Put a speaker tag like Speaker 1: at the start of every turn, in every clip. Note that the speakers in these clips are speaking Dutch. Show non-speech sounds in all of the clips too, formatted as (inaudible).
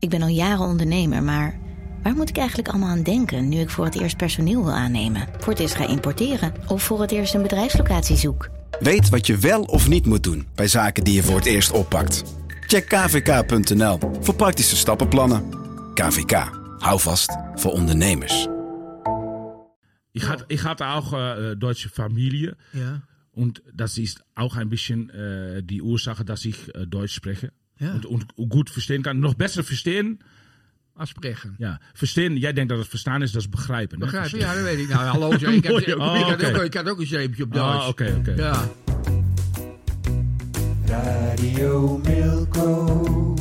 Speaker 1: Ik ben al jaren ondernemer, maar waar moet ik eigenlijk allemaal aan denken nu ik voor het eerst personeel wil aannemen, voor het eerst ga importeren of voor het eerst een bedrijfslocatie zoek?
Speaker 2: Weet wat je wel of niet moet doen bij zaken die je voor het eerst oppakt. Check kvk.nl voor praktische stappenplannen. KVK, hou vast voor ondernemers.
Speaker 3: Ich hatte, ich hatte auch äh, deutsche Familie
Speaker 4: Ja.
Speaker 3: und das ist auch ein bisschen äh, die Ursache, dass ich äh, Deutsch spreche
Speaker 4: Ja.
Speaker 3: und, und gut verstehen kann. Noch besser verstehen,
Speaker 4: Afspreken.
Speaker 3: ja, verstehen. Jij denkt dat het verstaan is, dat is begrijpen. hè?
Speaker 4: Begrijp je? Ja, dat weet ik. Nou, hallo. (laughs) Ik had,
Speaker 3: Mooi,
Speaker 4: ik,
Speaker 3: oh,
Speaker 4: ook, ik had ook een zeepje op Duits.
Speaker 3: Ah, oké, oké.
Speaker 4: Ja.
Speaker 5: Radio Milko.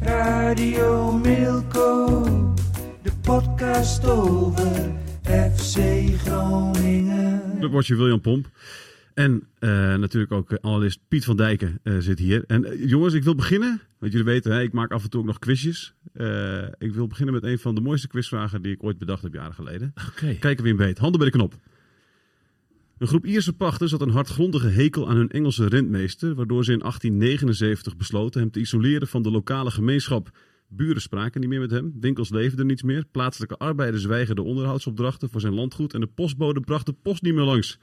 Speaker 5: Radio Milko. De podcast over FC Groningen.
Speaker 6: Clubwatcher William Pomp. En eh, natuurlijk ook eh, analist Piet van Dijken eh, zit hier. En jongens, ik wil beginnen. Want jullie weten, hè, ik maak af en toe ook nog quizjes. Ik wil beginnen met een van de mooiste quizvragen die ik ooit bedacht heb jaren geleden.
Speaker 3: Oké.
Speaker 6: Kijken wie hem weet. Handen bij de knop. Een groep Ierse pachters had een hardgrondige hekel aan hun Engelse rentmeester, waardoor ze in 1879 besloten hem te isoleren van de lokale gemeenschap. Buren spraken niet meer met hem, winkels leefden niets meer, plaatselijke arbeiders weigerden onderhoudsopdrachten voor zijn landgoed en de postbode bracht de post niet meer langs.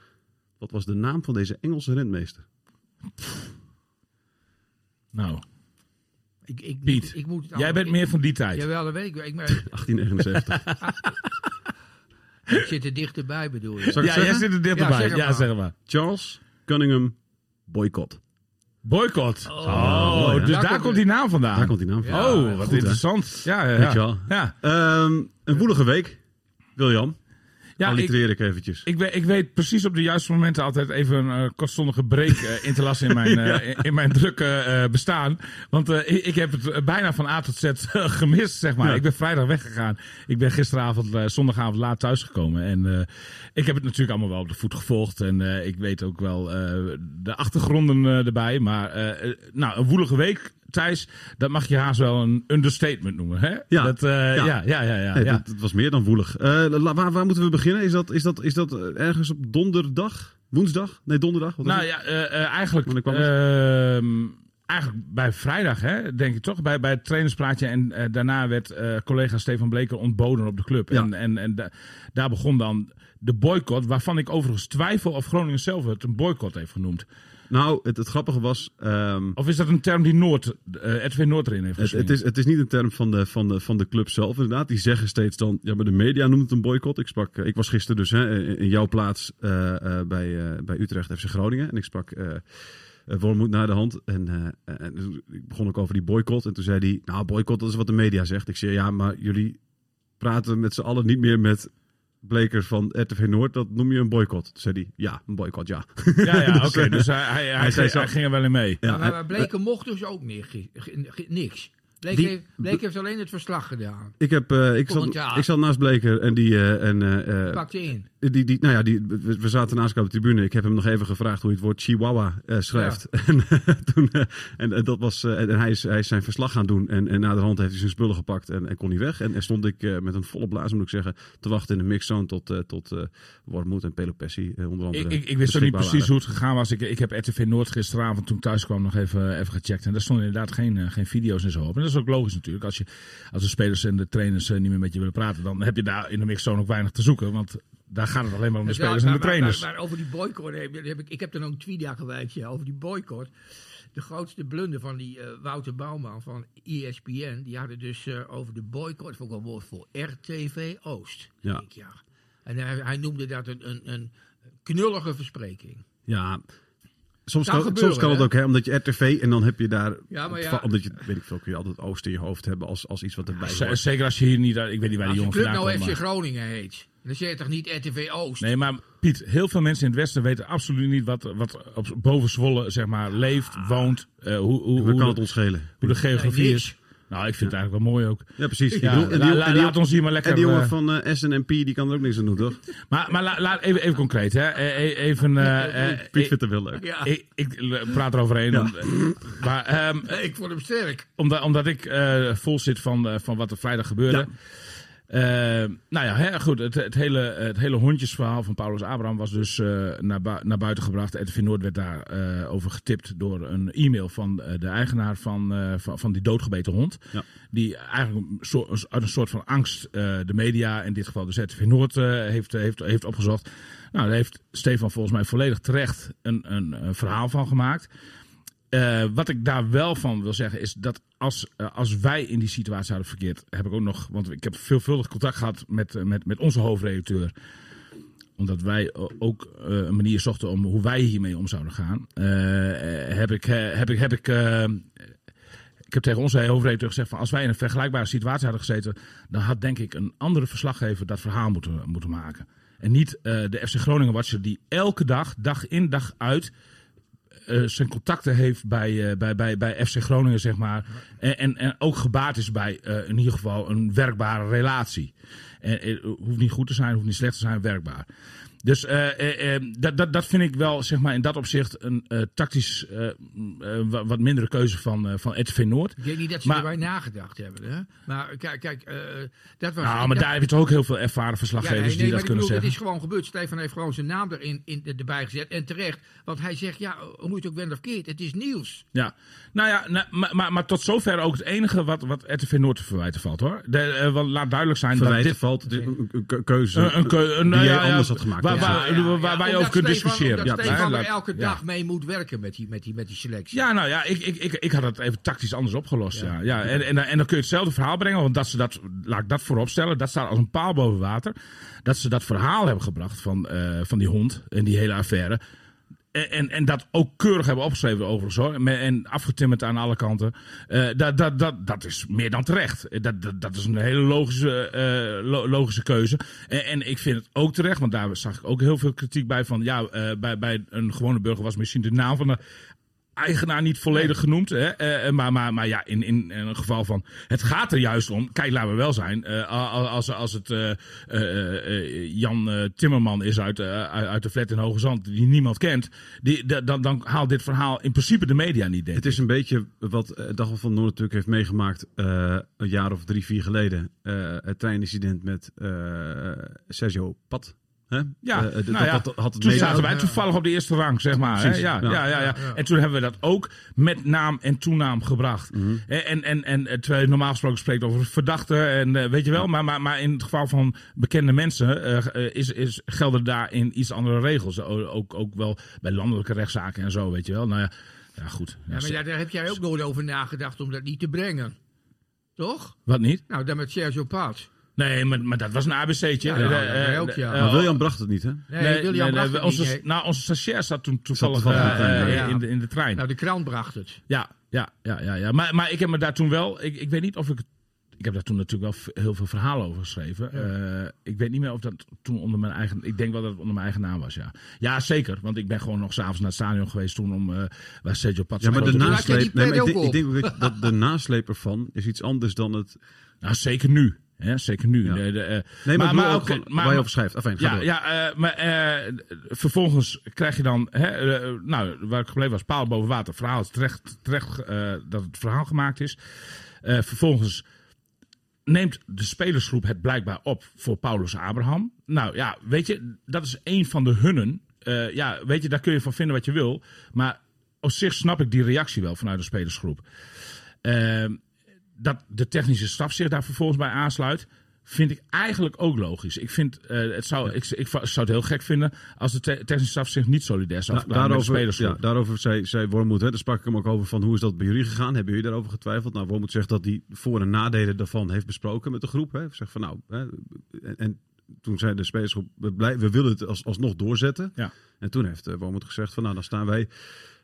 Speaker 6: Wat was de naam van deze Engelse rentmeester?
Speaker 3: Nou,
Speaker 4: Ik, ik,
Speaker 3: Piet,
Speaker 4: ik moet
Speaker 3: jij bent
Speaker 4: ik-
Speaker 3: meer van die tijd.
Speaker 4: Jawel, dat weet ik. wel. Ik, maar, (laughs)
Speaker 6: 1879.
Speaker 4: ik zit er dichterbij, bedoel je.
Speaker 3: Ja, jij zit er
Speaker 4: Ja,
Speaker 3: dichterbij.
Speaker 4: zeg
Speaker 3: Ja,
Speaker 4: maar.
Speaker 3: zeg maar.
Speaker 6: Charles Cunningham Boycott.
Speaker 3: Boycott. Oh,
Speaker 6: mooi, hè?
Speaker 3: dus
Speaker 4: Daar
Speaker 3: daar,
Speaker 4: komt
Speaker 3: komt die naam vandaan.
Speaker 6: Daar komt die naam van.
Speaker 4: Ja,
Speaker 3: oh, wat
Speaker 6: goed, hè?
Speaker 3: interessant. Ja, ja,
Speaker 6: Weet je
Speaker 3: ja.
Speaker 6: wel.
Speaker 3: ja.
Speaker 6: Ehm, een woelige week. William,
Speaker 3: ja ik,
Speaker 6: allitereer ik eventjes.
Speaker 3: ik, weet, ik weet precies op de juiste momenten altijd even een eh, kortstondige break eh, in te lassen in mijn, (laughs) eh, in, in mijn drukke bestaan. Want ik, ik heb het bijna van A tot Z gemist, zeg maar.
Speaker 6: Ja.
Speaker 3: Ik ben vrijdag weggegaan. Ik ben gisteravond, zondagavond laat thuisgekomen. En ik heb het natuurlijk allemaal wel op de voet gevolgd. En ik weet ook wel de achtergronden erbij. Maar nou, een woelige week, Thijs, dat mag je haast wel een understatement noemen. Hè?
Speaker 6: Ja.
Speaker 3: Dat, eh,
Speaker 6: Ja.
Speaker 3: ja. Ja, ja, ja,
Speaker 6: Nee,
Speaker 3: ja.
Speaker 6: dat, dat was meer dan woelig. Eh, waar, waar moeten we beginnen? Is dat, is dat, is dat eh, ergens op donderdag? Woensdag? Nee, donderdag? Wat
Speaker 3: Nou ja, eigenlijk, Eigenlijk bij vrijdag, hè, denk ik toch? Bij, bij het trainerspraatje. En eh, daarna werd eh, collega Stefan Bleker ontboden op de club.
Speaker 6: Ja.
Speaker 3: En, en, en da- daar begon dan de boycott. Waarvan ik overigens twijfel of Groningen zelf het een boycott heeft genoemd.
Speaker 6: Nou, het, het grappige was... ehm,
Speaker 3: Of is dat een term die Noord, eh RTV Noord erin heeft
Speaker 6: het,
Speaker 3: geswingd?
Speaker 6: het, is, het is niet een term van de, van, de, van de club zelf inderdaad. Die zeggen steeds dan... Ja, maar de media noemt het een boycott. Ik, sprak, ik was gisteren dus hè, in, jouw plaats bij, bij Utrecht FC Groningen. En ik sprak... eh eh, Wormoed naar de hand. En, eh, en dus ik begon ook over die boycott. En toen zei hij, nou boycott, dat is wat de media zegt. Ik zei, ja, maar jullie praten met z'n allen niet meer met Bleker van RTV Noord. Dat noem je een boycott. Toen zei hij, ja, een boycott, ja.
Speaker 3: Ja, ja, (laughs)
Speaker 6: Dus,
Speaker 3: oké.
Speaker 6: eh,
Speaker 3: dus hij, hij, hij,
Speaker 6: hij zei
Speaker 3: hij,
Speaker 6: zo-
Speaker 3: ging er wel in mee.
Speaker 6: Ja,
Speaker 4: maar, maar Bleken mocht dus ook niks. niks.
Speaker 6: Die-
Speaker 4: heeft, alleen het verslag gedaan.
Speaker 6: Ik, heb, eh, ik, zat, ik zat naast Bleker en die... eh, en, eh, eh,
Speaker 4: Pakte in.
Speaker 6: Die, die, nou ja, die, we, we zaten naast elkaar op de tribune. Ik heb hem nog even gevraagd hoe hij het woord Chihuahua eh, schrijft. (laughs) En, toen, en, dat was, eh, en hij, is, hij is zijn verslag gaan doen. En, en na de hand heeft hij zijn spullen gepakt en, en kon hij weg. En, en stond ik eh, met een volle blaas, moet ik zeggen, te wachten in de mixzone tot, eh tot eh Wormoed en Pelopessi onder andere
Speaker 3: Ik, ik, ik wist ook niet precies
Speaker 6: waren.
Speaker 3: hoe het gegaan was. Ik, ik heb RTV Noord gisteravond toen ik thuis kwam nog even, even gecheckt. En daar stonden inderdaad geen, geen video's en zo op. En dat is ook logisch natuurlijk. Als, je, als de spelers en de trainers eh, niet meer met je willen praten, dan heb je daar in de mixzone ook weinig te zoeken. Want daar gaat het alleen maar om de
Speaker 4: Ja,
Speaker 3: spelers
Speaker 4: maar-
Speaker 3: en de trainers.
Speaker 4: Maar, maar over die boycott heb, heb ik, ik heb er ook een tweet aan gewijd, ja, over die boycott. De grootste blunder van die eh, Wouter Bouwman van ESPN, die hadden dus eh, over de boycott, vond ik wel een woord voor RTV Oost.
Speaker 6: Ja.
Speaker 4: Denk ik, ja. En hij, hij noemde dat een, een, een knullige verspreking.
Speaker 6: Ja, soms
Speaker 4: Kan
Speaker 6: kan,
Speaker 4: gebeuren,
Speaker 6: soms kan het ook, hè, omdat je RTV en dan heb je daar...
Speaker 4: Ja, maar ja.
Speaker 6: Omdat je, weet ik veel, kun je altijd Oost in je hoofd hebben als, als iets wat erbij
Speaker 3: Z-
Speaker 6: hoort.
Speaker 3: Zeker als je hier niet, uit- ik weet niet waar die jongen
Speaker 4: club
Speaker 3: vandaan
Speaker 4: nou
Speaker 3: komt.
Speaker 4: FC
Speaker 3: maar-
Speaker 4: Groningen heet, dan zeg je toch niet RTV Oost?
Speaker 3: Nee, maar Piet, heel veel mensen in het Westen weten absoluut niet wat, wat op, boven Zwolle zeg maar, leeft, woont, eh, hoe, hoe, hoe,
Speaker 6: kan het ons schelen.
Speaker 3: hoe de geografie
Speaker 4: Nee,
Speaker 3: is. Nou, ik vind het eigenlijk wel mooi ook.
Speaker 6: Ja, precies. Ik
Speaker 3: Ja,
Speaker 6: bedoel, en die-
Speaker 3: la-
Speaker 6: en die-
Speaker 3: laat ons hier maar lekker...
Speaker 6: En die jongen
Speaker 3: eh,
Speaker 6: van eh, SNMP, die kan er ook niks aan doen, toch?
Speaker 3: Maar, maar la- laat even, even concreet, hè. Eh, Even... eh, eh,
Speaker 6: Piet vindt het wel leuk.
Speaker 4: Ja.
Speaker 3: ik, ik, praat eroverheen.
Speaker 6: Ja.
Speaker 3: maar ehm,
Speaker 4: Nee, (laughs) ik vond hem sterk.
Speaker 3: omdat, omdat ik eh, vol zit van, eh, van wat er vrijdag gebeurde. Eh, nou ja, hè, goed. Het, het, hele, het hele hondjesverhaal van Paulus Abraham was dus eh, naar, naar buiten gebracht. RTV Noord werd daar eh, over getipt door een e-mail van eh, de eigenaar van, van, van die doodgebeten hond.
Speaker 6: Ja.
Speaker 3: Die eigenlijk een soort- uit een soort van angst de media, in dit geval de RTV Noord, heeft, heeft, heeft opgezocht. Nou, daar heeft Stefan volgens mij volledig terecht een, een, een verhaal van gemaakt. Eh, wat ik daar wel van wil zeggen is dat als, eh, als wij in die situatie hadden verkeerd, heb ik ook nog, want ik heb veelvuldig contact gehad met, eh, met, met onze hoofdredacteur. Omdat wij ook een manier zochten om hoe wij hiermee om zouden gaan. heb ik, heb ik, heb ik, ik heb tegen onze hoofdredacteur gezegd van als wij in een vergelijkbare situatie hadden gezeten, dan had denk ik een andere verslaggever dat verhaal moeten, moeten maken. En niet de FC Groningen Watcher die elke dag, dag in dag uit, zijn contacten heeft bij, eh, bij, bij, bij FC Groningen, zeg maar. En, en, en ook gebaat is bij eh, in ieder geval een werkbare relatie. En, het hoeft niet goed te zijn, hoeft niet slecht te zijn, werkbaar. Dus eh, eh, eh, dat, dat, dat vind ik wel, zeg maar, in dat opzicht een eh, tactisch eh, mm, eh, wa- wat mindere keuze van, eh van RTV Noord.
Speaker 4: Ik denk niet dat ze
Speaker 3: Maar-
Speaker 4: erbij nagedacht hebben. Hè? Maar kijk, kijk eh, dat was...
Speaker 3: Nou, maar daar heb je toch ook heel veel ervaren
Speaker 4: Ja,
Speaker 3: verslaggevers
Speaker 4: nee, nee,
Speaker 3: die dat kunnen
Speaker 4: bedoel,
Speaker 3: zeggen.
Speaker 4: Het is gewoon gebeurd. Stefan heeft gewoon zijn naam erin in, erbij gezet. En terecht. Want hij zegt, ja, hoe je het ook went of keert. Het is nieuws.
Speaker 3: Ja, nou ja, nou, maar, maar, maar tot zover ook het enige wat, wat RTV Noord te verwijten valt hoor. De, want laat duidelijk zijn
Speaker 6: Verwijten
Speaker 3: dat dit
Speaker 6: valt een, een ke- keuze
Speaker 3: een, een, keu- een-
Speaker 6: die
Speaker 3: nou
Speaker 6: jij
Speaker 3: ja, ja,
Speaker 6: anders had gemaakt.
Speaker 3: Waar, Waar, waar,
Speaker 4: omdat
Speaker 3: over kunnen
Speaker 4: Stefan-
Speaker 3: discussiëren. Ja,
Speaker 4: Stefan er elke dag mee moet werken met die, met die, met die selectie.
Speaker 3: Ja, nou ja, ik, ik, ik, ik had het even tactisch anders opgelost. Ja. Ja, En, en, en dan kun je hetzelfde verhaal brengen, want dat ze dat, laat ik dat voorop stellen, dat staat als een paal boven water. Dat ze dat verhaal hebben gebracht van, eh, van die hond en die hele affaire. En, en, dat ook keurig hebben opgeschreven overigens hoor. En afgetimmerd aan alle kanten. Eh, dat, dat, dat, dat is meer dan terecht. Eh, Dat, dat, dat is een hele logische, eh, lo- logische keuze. En, en ik vind het ook terecht, want daar zag ik ook heel veel kritiek bij. Van ja, bij, bij een gewone burger was misschien de naam van de eigenaar niet volledig genoemd. Hè? Eh, maar, maar, maar ja, in, in, in een geval van. Het gaat er juist om. Kijk, laten we wel zijn. eh, als, als, het eh, eh, eh, Jan eh, Timmerman is uit, eh, uit de flat in Hoge Zand. die niemand kent. Die, da- dan, dan haalt dit verhaal in principe de media niet, denk
Speaker 6: Het is een beetje wat eh, Dagel van Noord natuurlijk heeft meegemaakt eh, een jaar of drie, vier geleden. Eh, het treinincident met eh, Sergio Pat. Hè?
Speaker 3: Ja,
Speaker 6: Eh, d-
Speaker 3: nou ja,
Speaker 6: dat, dat had het
Speaker 3: Toen zaten wij toevallig op de eerste rang, zeg maar. Hè? Ja, ja.
Speaker 6: ja.
Speaker 3: Ja, ja, En toen hebben we dat ook met naam en toenaam gebracht.
Speaker 6: Mhm.
Speaker 3: En, en, en, en eh, terwijl je normaal gesproken spreekt over verdachten en eh, weet je wel. Maar, maar, maar in het geval van bekende mensen eh, eh, is, is, gelden daarin iets andere regels. Ook, ook wel bij landelijke rechtszaken en zo, weet je wel. Nou ja, ja goed. Ja,
Speaker 4: Ja, maar ja, daar heb jij ook nooit over nagedacht om dat niet te brengen. Toch?
Speaker 3: Wat niet?
Speaker 4: Nou, dan met Sergio Paas.
Speaker 3: Nee, maar, maar dat was een ABC'tje.
Speaker 4: Ja,
Speaker 3: Eh,
Speaker 4: ja,
Speaker 3: eh,
Speaker 4: wij ook, ja.
Speaker 3: eh,
Speaker 6: Maar William bracht het niet, hè?
Speaker 4: Nee, William bracht het
Speaker 3: onze,
Speaker 4: niet, nee.
Speaker 3: Nou, onze stagiair zat toen toevallig
Speaker 6: in de
Speaker 3: in, de, in de trein.
Speaker 4: Nou, de krant bracht het.
Speaker 3: Ja, ja, ja, ja, ja. Maar, maar ik heb me daar toen wel. Ik, ik weet niet of ik. Ik heb daar toen natuurlijk wel heel veel verhalen over geschreven. Eh, ik weet niet meer of dat toen onder mijn eigen. Ik denk wel dat het onder mijn eigen naam was, ja. Ja, zeker. Want ik ben gewoon nog s'avonds naar het stadion geweest toen om. eh waar Sergio Paz.
Speaker 6: Ja, maar de nasleep, nee, maar ik, denk, ik dat de nasleep ervan is iets anders dan het...
Speaker 3: Nou, zeker nu. Hè, zeker nu.
Speaker 6: Ja.
Speaker 3: De, de, eh,
Speaker 6: Nee, maar, maar,
Speaker 3: ook-
Speaker 6: ook,
Speaker 3: maar-
Speaker 6: waar je over schrijft. Ga
Speaker 3: Ja,
Speaker 6: door.
Speaker 3: ja eh, maar eh, vervolgens krijg je dan, hè, eh, nou, waar ik gebleven was, paal boven water. Verhaal is terecht, terecht eh, dat het verhaal gemaakt is. Eh, vervolgens neemt de spelersgroep het blijkbaar op voor Paulus Abraham. Nou ja, weet je, dat is een van de hunnen. Eh, ja, weet je, daar kun je van vinden wat je wil. Maar op zich snap ik die reactie wel vanuit de spelersgroep. Dat de technische staf zich daar vervolgens bij aansluit, vind ik eigenlijk ook logisch. Ik, vind, eh, het zou, ik, ik zou het heel gek vinden als de te- technische staf zich niet solidair zou met de
Speaker 6: daarover, ja, daarover zei, zei Wormoed, hè, daar sprak ik hem ook over van hoe is dat bij jullie gegaan? Hebben jullie daarover getwijfeld? Nou, Wormoed zegt dat hij voor- en nadelen daarvan heeft besproken met de groep. Hè. Hij Zegt van nou, hè, en, en toen zei de spelersgroep, we, blij, we willen het als, alsnog doorzetten.
Speaker 3: Ja.
Speaker 6: En toen heeft uh, Wormoed gezegd van nou, dan staan wij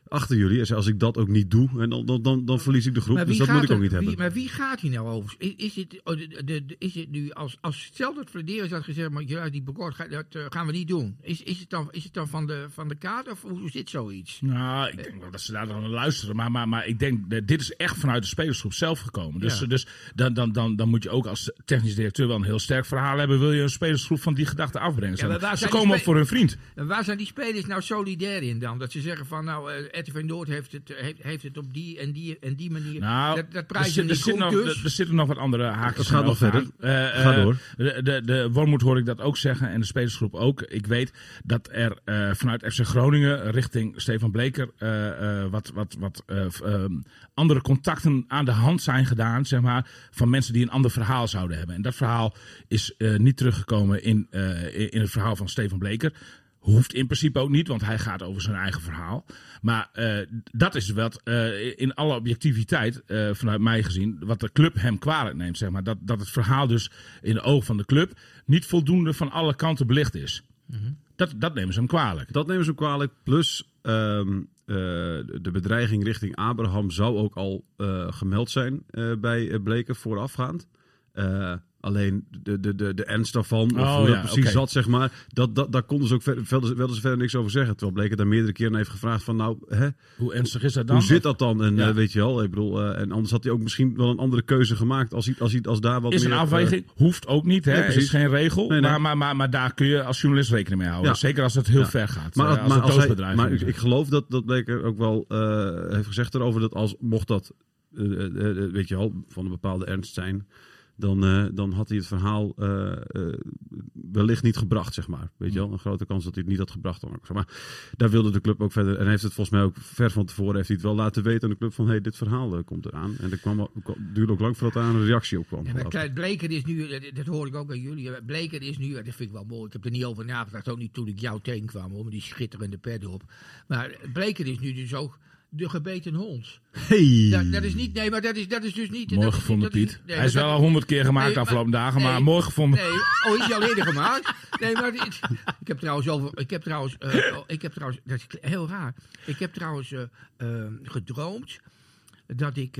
Speaker 6: achter jullie. En zei, als ik dat ook niet doe, en dan, dan, dan, dan verlies ik de groep. Dus dat moet ik ook
Speaker 4: er-
Speaker 6: niet
Speaker 4: wie-
Speaker 6: hebben.
Speaker 4: Maar wie gaat hier nou over? Is, is, het, oh, de, de, de- is het nu als, als stel dat Flederis had gezegd, maar ja, die bekort ga- dat eh, gaan we niet doen. Is, is, het dan, is het dan van de, van de kaart of hoe zit zoiets?
Speaker 3: Nou, ik denk wel dat ze daar dan luisteren. Maar, maar, maar ik denk, dat dit is echt vanuit de spelersgroep zelf gekomen. Dus,
Speaker 4: Ja.
Speaker 3: dus dan, dan, dan, dan moet je ook als technisch directeur wel een heel sterk verhaal hebben. Wil je een spelersgroep van die gedachte afbrengen?
Speaker 4: Ja,
Speaker 3: ze komen op voor hun vriend.
Speaker 4: En waar zijn die spelers nou solidair in dan? Dat ze zeggen van nou, eh, RTV Noord heeft het, eh, heeft, heeft het op die en die en die manier.
Speaker 3: Nou,
Speaker 4: dat, dat
Speaker 3: er,
Speaker 4: prijzen
Speaker 3: zit, er,
Speaker 4: dus.
Speaker 3: er, er zitten nog wat andere haakjes
Speaker 6: Het gaat nog verder.
Speaker 3: Eh,
Speaker 6: Ga
Speaker 3: eh,
Speaker 6: door.
Speaker 3: De, de, de Wormoed hoor ik dat ook zeggen en de spelersgroep ook. Ik weet dat er eh, vanuit FC Groningen richting Stefan Bleker eh, eh, wat, wat, wat eh, ehm, andere contacten aan de hand zijn gedaan, zeg maar, van mensen die een ander verhaal zouden hebben. En dat verhaal is eh, niet teruggekomen in, eh, in in het verhaal van Stefan Bleker. Hoeft in principe ook niet, want hij gaat over zijn eigen verhaal. Maar eh, dat is wat eh, in alle objectiviteit, eh, vanuit mij gezien, wat de club hem kwalijk neemt. Zeg maar. dat, dat het verhaal dus in de ogen van de club niet voldoende van alle kanten belicht is. dat, dat nemen ze hem kwalijk.
Speaker 6: Dat nemen ze hem kwalijk. Plus ehm, eh, de bedreiging richting Abraham zou ook al gemeld zijn bij Bleken voorafgaand. Alleen de, de, de, de ernst daarvan, of
Speaker 3: Oh,
Speaker 6: hoe dat
Speaker 3: ja,
Speaker 6: precies
Speaker 3: oké.
Speaker 6: zat, zeg maar, dat, dat, daar konden ze ook verder, verder, verder niks over zeggen. Terwijl Bleken daar meerdere keren heeft gevraagd van, nou, hè,
Speaker 3: Hoe ernstig is dat dan?
Speaker 6: hoe zit dat dan? En
Speaker 3: Ja.
Speaker 6: eh, weet je wel, ik bedoel, eh, en anders had hij ook misschien wel een andere keuze gemaakt als, hij, als, hij, als daar wat
Speaker 3: Is een
Speaker 6: meer, eh,
Speaker 3: afweging, hoeft ook niet, hè?
Speaker 6: nee, precies.
Speaker 3: is geen regel.
Speaker 6: Nee, nee.
Speaker 3: Maar, maar, maar, maar daar kun je als journalist rekening mee houden.
Speaker 6: Ja.
Speaker 3: Zeker als het heel ver gaat.
Speaker 6: Maar,
Speaker 3: als
Speaker 6: maar,
Speaker 3: het
Speaker 6: als hij-
Speaker 3: doodsbedreiging
Speaker 6: maar ik, geloof dat, dat Bleker ook wel heeft gezegd erover dat als mocht dat, weet je wel, van een bepaalde ernst zijn, dan, eh, dan had hij het verhaal eh, eh, wellicht niet gebracht, zeg maar. Weet je wel, een grote kans dat hij het niet had gebracht. Dan ook, maar daar wilde de club ook verder, en heeft het volgens mij ook ver van tevoren, heeft hij het wel laten weten aan de club van, hé, hey, dit verhaal komt eraan. En er kwam, al- duurde ook lang voordat daar een reactie op kwam.
Speaker 4: Ja, maar Bleker is nu, dat- hoor ik ook aan jullie. Bleker is nu, dat vind ik wel mooi. Ik heb er niet over nagedacht, ook niet toen ik jou tegenkwam, met die schitterende pet op. Maar Bleker is nu dus ook de gebeten hond.
Speaker 6: Hey!
Speaker 4: Dat, dat is niet, nee, maar dat is, dat is dus niet.
Speaker 3: Mooi
Speaker 4: dat
Speaker 3: gevonden,
Speaker 4: is-
Speaker 3: Piet.
Speaker 4: nee,
Speaker 3: hij is wel
Speaker 4: dat-
Speaker 3: al honderd keer gemaakt de
Speaker 4: Nee,
Speaker 3: afgelopen dagen, maar mooi gevonden.
Speaker 4: Nee, oh, is die al eerder gemaakt? Nee, maar dit- ik heb trouwens over, ik heb trouwens, eh, oh, ik heb trouwens, dat is heel raar. Ik heb trouwens eh, eh, gedroomd dat ik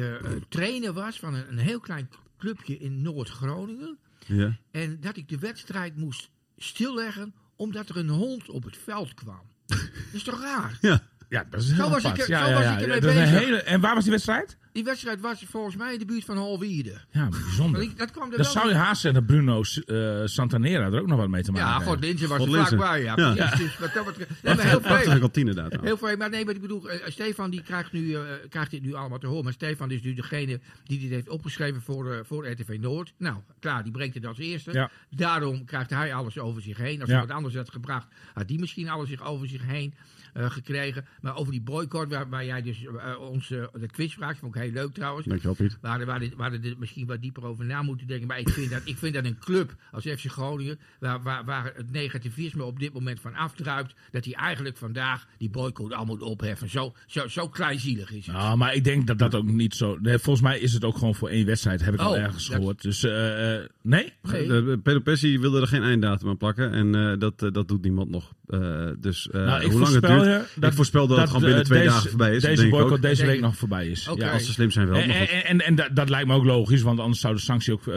Speaker 4: trainer was van een, een heel klein clubje in Noord-Groningen.
Speaker 6: Ja.
Speaker 4: En dat ik de wedstrijd moest stilleggen omdat er een hond op het veld kwam. Dat is toch raar?
Speaker 6: Ja.
Speaker 3: Ja, dat is heel
Speaker 4: Zo was
Speaker 3: apart.
Speaker 4: ik er-
Speaker 3: ja,
Speaker 4: zo
Speaker 3: ja,
Speaker 4: was
Speaker 3: ja.
Speaker 4: ik ermee
Speaker 3: Dat is een
Speaker 4: bezig.
Speaker 3: hele... En waar was die wedstrijd?
Speaker 4: Die wedstrijd was volgens mij in de buurt van Holwierde.
Speaker 3: Ja, bijzonder.
Speaker 4: Ik- Dat kwam er
Speaker 3: Dan
Speaker 4: wel
Speaker 3: zou je haast zeggen dat Bruno eh, Santanera er ook nog wat mee te maken
Speaker 4: Ja. God, Linzen was er
Speaker 6: Godlinze.
Speaker 4: vlakbij. Ja. Dus wat dat betreft- nee, maar heel
Speaker 6: Prachtige
Speaker 4: veel. Heel veel, maar nee, maar ik bedoel, eh, Stefan die krijgt, nu, eh, krijgt dit nu allemaal te horen. Maar Stefan is nu degene die dit heeft opgeschreven voor, eh, voor RTV Noord. Nou, klaar, die brengt het als eerste.
Speaker 3: Ja.
Speaker 4: Daarom krijgt hij alles over zich heen. Als wat anders had gebracht, had die misschien alles zich over zich heen gekregen. Maar over die boycott, waar, waar jij dus eh, ons eh, de quiz vraagt, vond ik heel leuk trouwens.
Speaker 6: Dankjewel, Piet.
Speaker 4: Hadden, we hadden er misschien wat dieper over na moeten denken. Maar ik vind dat, ik vind dat een club als FC Groningen, waar, waar, waar het negativisme op dit moment van afdruipt, dat hij eigenlijk vandaag die boycott al moet opheffen. Zo, zo, zo kleinzielig is het.
Speaker 3: Nou, maar ik denk dat dat ook niet zo... Nee, volgens mij is het ook gewoon voor één wedstrijd, heb ik al
Speaker 4: Oh,
Speaker 3: ergens
Speaker 4: dat-
Speaker 3: gehoord. Dus, eh, eh, nee?
Speaker 4: Nee.
Speaker 6: Pedro Pessi wilde er geen einddatum aan plakken. En eh, dat, eh, dat doet niemand nog. Eh, dus eh,
Speaker 3: Nou,
Speaker 6: hoe lang het duurt...
Speaker 3: je dat-
Speaker 6: ik voorspel dat, het gewoon
Speaker 3: eh,
Speaker 6: binnen twee
Speaker 3: deze-
Speaker 6: dagen voorbij is.
Speaker 3: Deze
Speaker 6: denk ik
Speaker 3: boycott
Speaker 6: ook.
Speaker 3: deze week nog voorbij is. Ja.
Speaker 6: Als ze slim zijn wel.
Speaker 3: En, en, en, en dat, dat lijkt me ook logisch, want anders zou de sanctie ook... eh,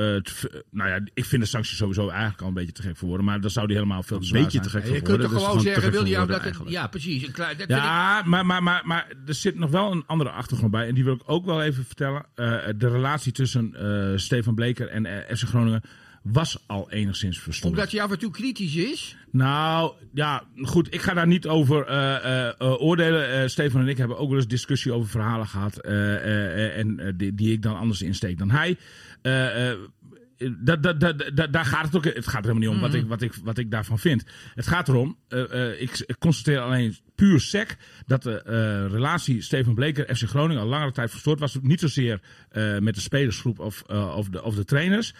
Speaker 3: nou ja, ik vind de sanctie sowieso eigenlijk al een beetje te gek voor woorden. Maar dan zou die helemaal veel te
Speaker 6: Een
Speaker 3: zwaar
Speaker 6: beetje
Speaker 3: zijn.
Speaker 6: te gek voor
Speaker 4: je kunt
Speaker 6: woorden.
Speaker 4: toch
Speaker 6: dus
Speaker 4: gewoon
Speaker 6: te
Speaker 4: zeggen,
Speaker 6: gek voor
Speaker 4: William,
Speaker 6: woorden
Speaker 4: dat. Ja, precies. Een klein, dat vind ik-
Speaker 3: Ja, maar, maar, maar, maar er zit nog wel een andere achtergrond bij. En die wil ik ook wel even vertellen. Eh, de relatie tussen eh, Stefan Bleker en eh, FC Groningen was al enigszins verstoord.
Speaker 4: Omdat hij af en toe kritisch is.
Speaker 3: Nou, ja, goed. Ik ga daar niet over eh, eh, eh, oordelen. Stefan en ik hebben ook wel eens discussie over verhalen gehad. eh, eh, eh, en die, die ik dan anders insteek dan hij. Dat, dat, dat, dat- daar gaat het ook. Het gaat er helemaal niet om wat, ik, wat, ik, wat ik daarvan vind. Het gaat erom. ik, ik constateer alleen puur sec dat de eh, relatie Stefan Bleker FC Groningen al langere tijd verstoord was. Niet zozeer eh, met de spelersgroep of, eh, of, de, of de trainers,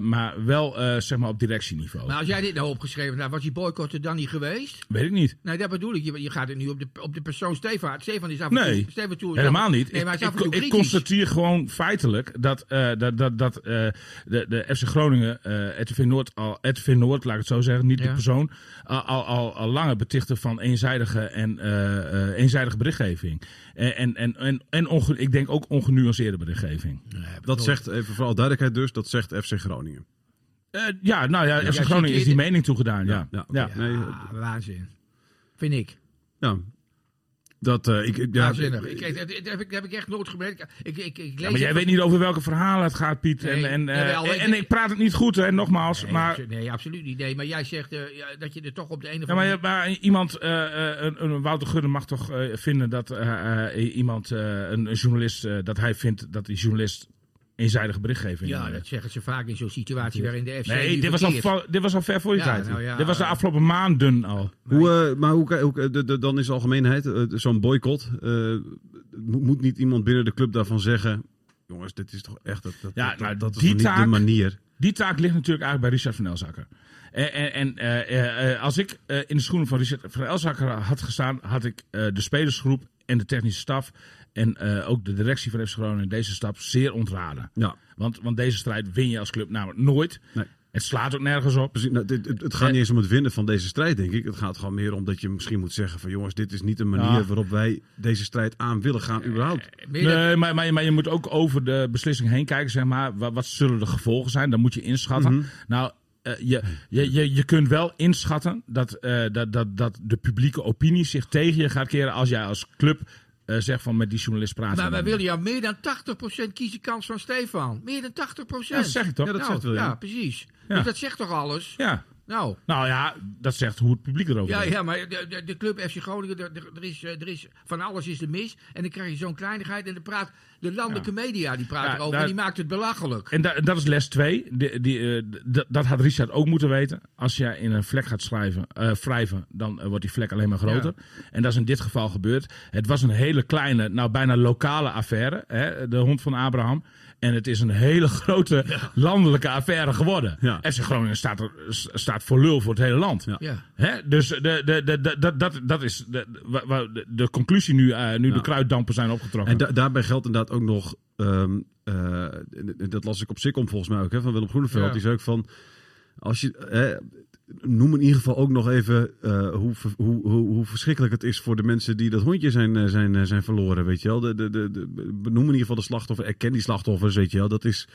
Speaker 3: maar wel zeg maar op directieniveau.
Speaker 4: Maar als jij dit nou opgeschreven had, was die boycott er dan niet geweest?
Speaker 3: Weet ik niet.
Speaker 4: Nee, dat bedoel ik. Je, je gaat het nu op de, op de persoon Stefan. Stefan is af en toe...
Speaker 3: Nee,
Speaker 4: Stefan toe is
Speaker 3: helemaal
Speaker 4: af-
Speaker 3: niet.
Speaker 4: Nee, maar
Speaker 3: ik,
Speaker 4: af
Speaker 3: ik, constateer gewoon feitelijk dat, dat, dat, dat de, de FC Groningen, eh RTV Noord, al, RTV Noord, laat ik het zo zeggen, niet de persoon, al, al, al, al langer betichten van eenzijdige, en, eh, eh, eenzijdige berichtgeving. En, en, en, en, en onge- ik denk ook ongenuanceerde berichtgeving.
Speaker 6: Dat zegt, even vooral duidelijkheid dus, dat zegt FC Groningen.
Speaker 3: Eh, ja, nou ja, FC Groningen is die mening toegedaan, ja.
Speaker 6: Ja,
Speaker 3: ja.
Speaker 6: oké. Nee,
Speaker 4: Ah, waanzin. Vind ik.
Speaker 6: ja. Dat, eh, ik, ik- ja,
Speaker 4: Waanzinnig. Ik, ik- dat, heb ik, dat heb ik echt nooit gemerkt. Ik, ik, ik lees
Speaker 3: Ja, maar jij weet niet over welke verhalen het gaat, Piet.
Speaker 4: Nee,
Speaker 3: en, en, eh,
Speaker 4: jawel,
Speaker 3: en,
Speaker 4: ik-
Speaker 3: en ik praat het niet goed, hè, nogmaals.
Speaker 4: Nee,
Speaker 3: maar,
Speaker 4: nee, absoluut niet. Nee, maar jij zegt eh, dat je er toch op de ene of
Speaker 3: ja, maar,
Speaker 4: andere
Speaker 3: maar iemand, eh, eh, een, een Wouter Gudde mag toch eh, vinden dat eh, eh, iemand, eh, een, een journalist, eh, dat hij vindt dat die journalist eenzijdige berichtgeving...
Speaker 4: Ja, dat zeggen ze vaak in zo'n situatie waarin de FC
Speaker 3: Nee, dit was, al, dit was al ver voor je
Speaker 4: Ja,
Speaker 3: tijd.
Speaker 4: nou ja,
Speaker 3: dit was de
Speaker 4: eh,
Speaker 3: afgelopen maanden al.
Speaker 6: Hoe, eh, maar hoe, hoe, de, de- dan is de algemeenheid, eh, zo'n boycott, eh, moet, moet niet iemand binnen de club daarvan zeggen... Jongens, dit is toch echt, dat, dat,
Speaker 3: Ja,
Speaker 6: dat,
Speaker 3: nou,
Speaker 6: dat is niet
Speaker 3: taak-
Speaker 6: de manier.
Speaker 3: Die taak ligt natuurlijk eigenlijk bij Richard van Elzakker. En, en, en eh, eh, eh, als ik in de schoenen van Richard van Elzakker had gestaan, had ik eh, de spelersgroep en de technische staf en eh, ook de directie van FC Groningen deze stap zeer ontraden.
Speaker 6: Ja,
Speaker 3: Want, want deze strijd win je als club namelijk nooit.
Speaker 6: Nee.
Speaker 3: Het slaat ook nergens op.
Speaker 6: precies. Nou, dit, het, het gaat niet eens om het winnen van deze strijd, denk ik. Het gaat gewoon meer om dat je misschien moet zeggen van... jongens, dit is niet een manier
Speaker 3: Ja.
Speaker 6: waarop wij deze strijd aan willen gaan überhaupt.
Speaker 4: Meer dan-
Speaker 3: Nee, maar, maar, je- maar je moet ook over de beslissing heen kijken, zeg maar. Wat, wat zullen de gevolgen zijn? Dat moet je inschatten.
Speaker 6: Mhm.
Speaker 3: Nou, eh, je, je, je, je kunt wel inschatten dat, eh, dat, dat, dat de publieke opinie zich tegen je gaat keren als jij als club eh, zegt van met die journalist praten.
Speaker 4: Maar wij willen jou meer dan 80% kiezenkans van Stefan. Meer dan 80%.
Speaker 3: Ja, dat zeg ik toch?
Speaker 6: Ja, dat
Speaker 4: nou,
Speaker 6: zegt William.
Speaker 4: Ja, precies.
Speaker 3: Ja.
Speaker 4: Dus dat zegt toch alles?
Speaker 3: Ja.
Speaker 4: Nou,
Speaker 3: Nou ja, dat zegt hoe het publiek erover
Speaker 4: ja, ja, maar de, de, de club FC Groningen, er, is, eh, er is van alles is er mis. En dan krijg je zo'n kleinigheid en dan praat de landelijke media, die praat
Speaker 3: Ja,
Speaker 4: erover
Speaker 3: daar-
Speaker 4: en die maakt het belachelijk.
Speaker 3: En da- dat is les 2. Die, die, eh, dat had Richard ook moeten weten. Als je in een vlek gaat schrijven, eh, wrijven, dan wordt die vlek alleen maar groter. En dat is in dit geval gebeurd. Het was een hele kleine, nou bijna lokale affaire. Hè, de hond van Abraham. En het is een hele grote landelijke affaire geworden.
Speaker 6: Ja.
Speaker 3: FC Groningen staat, er, staat voor lul voor het hele land.
Speaker 6: Ja.
Speaker 4: Ja.
Speaker 3: Hè? Dus de, de, de, de, dat, dat, dat is de, de, de conclusie nu, eh, nu de kruiddampen zijn opgetrokken.
Speaker 6: En da- daarbij geldt inderdaad ook nog, ehm, eh, dat las ik op Sikkom volgens mij ook, hè, van Willem Groeneveld.
Speaker 4: Ja.
Speaker 6: Die zei ook van, als je, hè, noem in ieder geval ook nog even eh, hoe, hoe, hoe, hoe verschrikkelijk het is voor de mensen die dat hondje zijn, eh, zijn, eh, zijn verloren, weet je wel. De, de, de, de, benoem in ieder geval de slachtoffer, erken die slachtoffers, weet je wel. Dat is...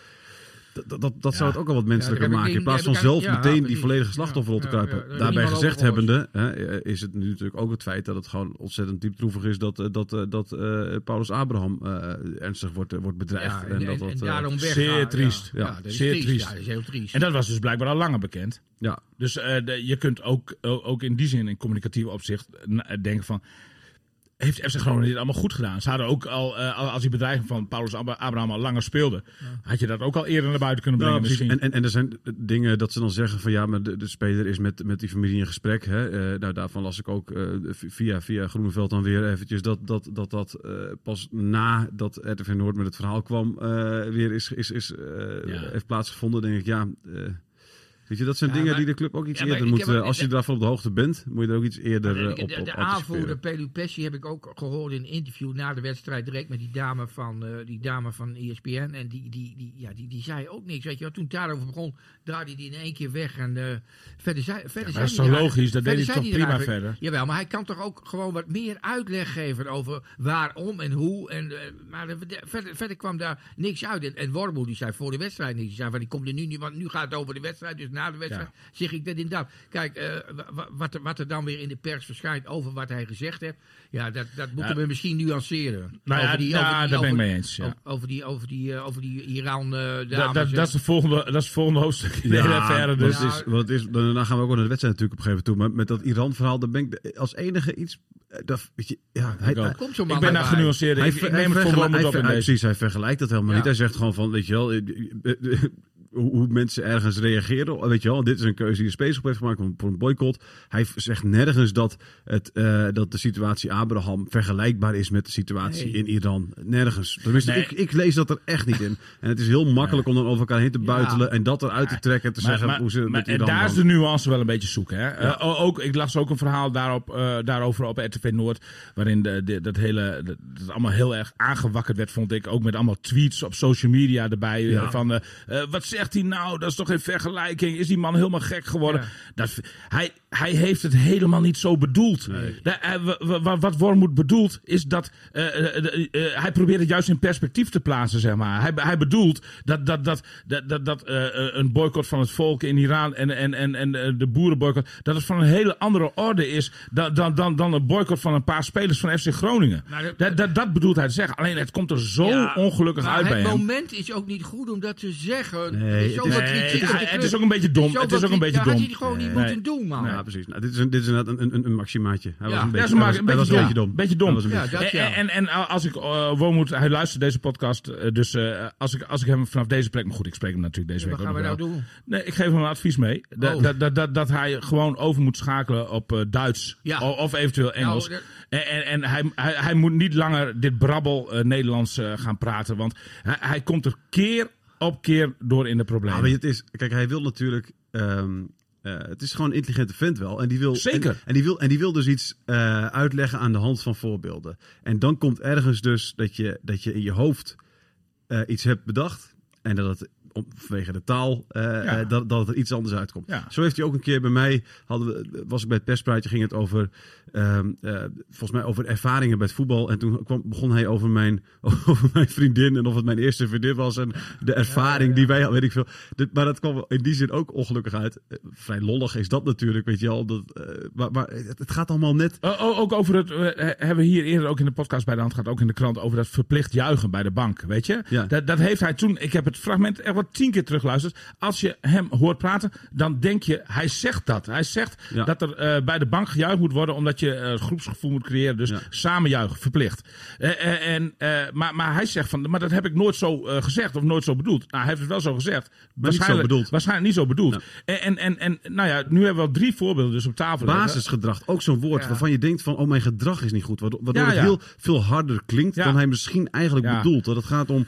Speaker 6: Dat, dat, dat zou het ook al wat menselijker maken. In plaats van zelf meteen die volledige
Speaker 4: Ja,
Speaker 6: slachtofferrol te kruipen. Daarbij gezegd hebbende, hè, is het nu natuurlijk ook het feit dat het gewoon ontzettend diep droevig is dat, eh, dat, eh, dat eh, Paulus Abraham eh, ernstig wordt, wordt bedreigd.
Speaker 4: Ja,
Speaker 6: en,
Speaker 4: en,
Speaker 6: dat
Speaker 4: en,
Speaker 6: dat,
Speaker 4: en daarom weggaan.
Speaker 3: zeer triest.
Speaker 4: Ja,
Speaker 6: Ja,
Speaker 4: dat is
Speaker 3: zeer
Speaker 4: triest.
Speaker 3: triest.
Speaker 4: Ja, dat is heel triest.
Speaker 3: En dat was dus blijkbaar al langer bekend.
Speaker 6: ja,
Speaker 3: Dus eh, de- je kunt ook, ook in die zin, in communicatief opzicht, denken van... Heeft FC Groningen dit allemaal goed gedaan? Ze hadden ook al, eh, al- als die bedreiging van Paulus Ab- Abraham al langer speelde... had je dat ook al eerder naar buiten kunnen brengen misschien.
Speaker 6: En, en, en er zijn dingen dat ze dan zeggen van ja, maar de, de speler is met, met die familie in gesprek. Hè? Eh, nou, daarvan las ik ook eh, via, via Groeneveld dan weer eventjes dat dat, dat, dat eh, pas na dat RTV Noord met het verhaal kwam eh, weer is, is, is, eh,
Speaker 3: Ja.
Speaker 6: heeft plaatsgevonden. denk ik, ja... Weet je, dat zijn
Speaker 4: Ja,
Speaker 6: dingen
Speaker 4: maar-
Speaker 6: die de club ook iets
Speaker 4: Ja,
Speaker 6: eerder moet...
Speaker 4: heb
Speaker 6: als je daarvan op de hoogte bent, moet je er ook iets eerder eh, op,
Speaker 4: de,
Speaker 6: op
Speaker 4: de aanvoerder Pelu Pessi heb ik ook gehoord in een interview na de wedstrijd direct met die dame van, eh, die dame van ESPN. En die, die, die, ja, die, die zei ook niks. Weet je, toen het daarover begon, draaide hij in één keer weg. En eh, verder zei, verder
Speaker 3: dat is
Speaker 4: er
Speaker 3: logisch? Dat deed hij toch prima verder?
Speaker 4: Jawel, maar hij kan toch ook gewoon wat meer uitleg geven over waarom en hoe. En, maar de- de- verder, verder kwam daar niks uit. En, en Wormoe die zei voor de wedstrijd niks. Die zei van, die komt er nu niet, want nu gaat het over de wedstrijd. Dus na de wedstrijd zeg ik dat inderdaad. Kijk, eh, wa- wa- wat, er, wat er dan weer in de pers verschijnt over wat hij gezegd heeft. Ja, dat, dat moeten
Speaker 3: Ja.
Speaker 4: we misschien nuanceren.
Speaker 3: Nou ja, ja, daar ben ik
Speaker 4: over-
Speaker 3: mee eens, ja.
Speaker 4: Over, over die, over die, eh, over die Iran eh
Speaker 3: Dat,
Speaker 4: dames.
Speaker 3: dat, dat, is de volgende, dat is het volgende hoofdstuk in
Speaker 6: Ja,
Speaker 3: affaire. Dus.
Speaker 6: is, want is, daarna gaan we ook naar de wedstrijd natuurlijk op een gegeven moment toe. Maar met dat Iran-verhaal, daar ben ik als enige iets... Dat, weet je, ja, hij,
Speaker 3: Ik ook.
Speaker 6: hij-
Speaker 4: Komt zo'n
Speaker 3: Ik ben daar genuanceerd.
Speaker 6: Hij,
Speaker 3: Ik, ik
Speaker 6: ver-
Speaker 3: neem het
Speaker 6: hij
Speaker 3: voor
Speaker 6: vergelijkt-
Speaker 3: wat
Speaker 6: hij
Speaker 3: op in
Speaker 6: ver- hij-
Speaker 3: deze.
Speaker 6: Precies, hij vergelijkt dat helemaal
Speaker 4: Ja.
Speaker 6: niet. Hij zegt gewoon van, weet je wel, hoe mensen ergens reageren. Weet je wel, dit is een keuze die de spaceship heeft gemaakt voor een boycott. Hij zegt nergens dat, het, eh, dat de situatie Abraham vergelijkbaar is met de situatie
Speaker 4: Nee.
Speaker 6: in Iran. Nergens. Tenminste,
Speaker 3: Nee.
Speaker 6: ik, ik lees dat er echt niet in. En het is heel makkelijk om dan over elkaar heen te buitelen en dat eruit te trekken en te zeggen hoe ze
Speaker 3: maar-
Speaker 6: Iran
Speaker 3: daar is de nuance wel een beetje zoeken. Hè? Eh, o- ook, ik las ook een verhaal daarop, eh, daarover op RTV Noord. Waarin de, de- dat hele dat, dat allemaal heel erg aangewakkerd werd, vond ik. Ook met allemaal tweets op social media erbij. eh,
Speaker 6: Ja.
Speaker 3: Van eh, eh, wat zegt zegt hij nou? Dat is toch geen vergelijking? Is die man helemaal gek geworden?
Speaker 4: Ja.
Speaker 3: Dat, hij, hij heeft het helemaal niet zo bedoeld. Da- hij- wa- wa- wa- wat Wormoed bedoelt, is dat eh, eh, eh, eh, hij probeert het juist in perspectief te plaatsen, zeg maar. Hij, hij bedoelt dat, dat, dat, dat, dat, dat eh, eh, een boycott van het volk in Iran en, en, en, en eh, de boerenboycott, dat het van een hele andere orde is dan, dan, dan, dan een boycott van een paar spelers van FC Groningen.
Speaker 4: Maar dat-
Speaker 3: dat, dat, bedoelt hij te zeggen. Alleen het komt er zo
Speaker 4: Ja,
Speaker 3: ongelukkig uit bij
Speaker 4: het
Speaker 3: hem.
Speaker 4: moment is ook niet goed om dat te zeggen.
Speaker 6: Nee, het is-
Speaker 3: Nee, het ook een beetje dom. Het is ook een beetje dom.
Speaker 4: Dat had hij gewoon niet
Speaker 3: Nee.
Speaker 4: moeten doen, man.
Speaker 6: Ja, precies. Nou, dit, is een, dit is een, een, een maximaatje. Hij was
Speaker 4: Ja.
Speaker 6: een
Speaker 3: Ja,
Speaker 6: beetje,
Speaker 3: maken
Speaker 6: hij
Speaker 3: een
Speaker 6: was,
Speaker 3: beetje
Speaker 6: was een beetje dom.
Speaker 3: Beetje dom.
Speaker 6: Was een
Speaker 4: Ja,
Speaker 6: beetje-
Speaker 4: dat ja.
Speaker 3: En, en, en als ik uh, Wormoed, hij luistert deze podcast, eh, dus eh, als, ik, als ik hem vanaf deze plek, maar goed, ik spreek hem natuurlijk deze
Speaker 4: Wat
Speaker 3: week
Speaker 4: gaan
Speaker 3: ook
Speaker 4: we nou doen?
Speaker 3: Nee, ik geef hem een advies mee. Dat,
Speaker 4: Oh.
Speaker 3: dat, dat, dat, dat hij gewoon over moet schakelen op eh, Duits
Speaker 4: Ja.
Speaker 3: of eventueel Engels.
Speaker 4: Nou,
Speaker 3: en en, en hij, hij, hij moet niet langer dit brabbel eh, Nederlands eh, gaan praten, want hij, hij komt er keer op keer door in de problemen.
Speaker 6: Maar het is, kijk, hij wil natuurlijk. ehm, eh, het is gewoon een intelligente vent wel. En die wil,
Speaker 3: Zeker.
Speaker 6: En, en die, wil, en die wil dus iets eh, uitleggen aan de hand van voorbeelden. En dan komt ergens dus dat je, dat je in je hoofd eh, iets hebt bedacht. En dat het om, vanwege de taal, eh,
Speaker 3: Ja.
Speaker 6: eh, dat, dat het er iets anders uitkomt.
Speaker 3: Ja.
Speaker 6: Zo heeft hij ook een keer bij mij, hadden we, was ik bij het perspraatje, ging het over, ehm, eh, volgens mij over ervaringen bij het voetbal. En toen kwam, begon hij over mijn, (laughs) over mijn vriendin en of het mijn eerste vriendin was. En de ervaring die wij hadden, weet ik veel. Dit- maar dat kwam in die zin ook ongelukkig uit. Vrij lollig is dat natuurlijk, weet je wel. Dat, maar maar het, het gaat allemaal net...
Speaker 3: Ook over het, hebben we hier eerder ook in de podcast bij de hand gehad, ook in de krant, over dat verplicht juichen bij de bank, weet je?
Speaker 6: Ja.
Speaker 3: Dat, dat heeft hij toen, ik heb het fragment echt tien keer teruggeluisterd. Als je hem hoort praten, dan denk je, hij zegt dat. Hij zegt
Speaker 6: Ja.
Speaker 3: dat er eh, bij de bank gejuicht moet worden, omdat je eh, groepsgevoel moet creëren. Dus
Speaker 6: Ja.
Speaker 3: samen juichen, verplicht. Eh, en, maar, maar hij zegt van, maar dat heb ik nooit zo gezegd of nooit zo bedoeld. Nou, hij heeft het wel zo gezegd. Waarschijnlijk,
Speaker 6: bedoeld.
Speaker 3: Waarschijnlijk niet zo bedoeld.
Speaker 6: Ja.
Speaker 3: En, en, en, en nou ja, nu hebben we al drie voorbeelden dus op tafel.
Speaker 6: Basisgedrag, ook zo'n woord waarvan je denkt van, oh mijn gedrag is niet goed. Waardoor, waardoor het heel veel harder klinkt dan hij misschien eigenlijk bedoelt. Dat het gaat om,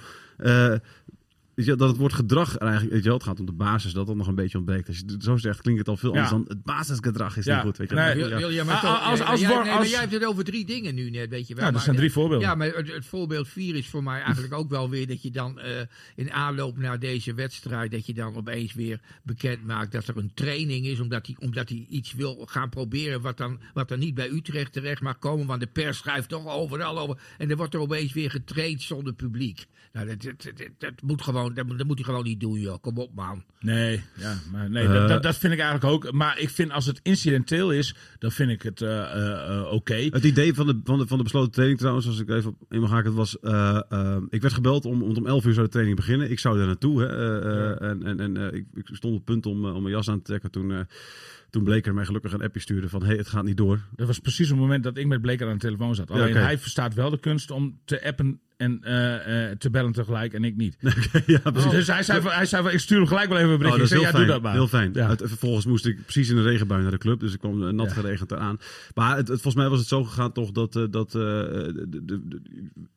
Speaker 6: je, dat het woord gedrag eigenlijk, weet je wel, het gaat om de basis, dat dat nog een beetje ontbreekt. Als je het zo zegt, klinkt het al veel
Speaker 3: Ja.
Speaker 6: anders dan het basisgedrag is
Speaker 3: Ja.
Speaker 6: niet goed. Weet je.
Speaker 3: Nee.
Speaker 6: wel.
Speaker 4: Wil, wil je maar toch-
Speaker 3: als- als
Speaker 4: jij,
Speaker 3: Wor-
Speaker 4: nee, maar
Speaker 3: als-
Speaker 4: jij hebt het over drie dingen nu net, weet je wel.
Speaker 3: Ja, dat
Speaker 4: Maar-
Speaker 3: zijn drie voorbeelden.
Speaker 4: Ja, maar het, het voorbeeld vier is voor mij eigenlijk ook wel weer dat je dan eh, in aanloop naar deze wedstrijd, dat je dan opeens weer bekend maakt dat er een training is, omdat hij, omdat hij iets wil gaan proberen wat dan, wat dan niet bij Utrecht terecht mag komen, want de pers schrijft toch overal over. En dan wordt er opeens weer getraind zonder publiek. Nou, dat, dat, dat, dat moet gewoon, dat, moet- dat moet hij gewoon niet doen, joh. Kom op, man.
Speaker 3: Nee, ja, maar nee
Speaker 6: Eh.
Speaker 3: dat, dat, dat vind ik eigenlijk ook. Maar ik vind als het incidenteel is, dan vind ik het eh, eh, eh, oké.
Speaker 6: Het idee van de, van, de, van de besloten training trouwens, als ik even op in mag haken, het was, eh, eh, ik werd gebeld om, om om 11 uur zou de training beginnen. Ik zou daar naartoe. Hè, eh, eh, En, en, en eh, ik, ik stond op het punt om, eh, om mijn jas aan te trekken toen, eh, toen Bleker mij gelukkig een appje stuurde van, hé, hey, het gaat niet door.
Speaker 3: Dat was precies het moment dat ik met Bleker aan de telefoon zat. Alleen hij verstaat wel de kunst om te appen en eh, te bellen tegelijk en ik niet. (laughs)
Speaker 6: ja, precies.
Speaker 3: Dus hij zei, van, hij zei van, ik stuur hem gelijk wel even een
Speaker 6: Oh,
Speaker 3: berichtje.
Speaker 6: is
Speaker 3: ik zei, ja,
Speaker 6: fijn.
Speaker 3: doe dat maar.
Speaker 6: Heel fijn.
Speaker 3: Ja.
Speaker 6: Het- vervolgens moest ik precies in een regenbui naar de club. Dus ik kwam eh, nat geregend eraan. Maar het, het- volgens mij was het zo gegaan toch dat... dat de, de, de-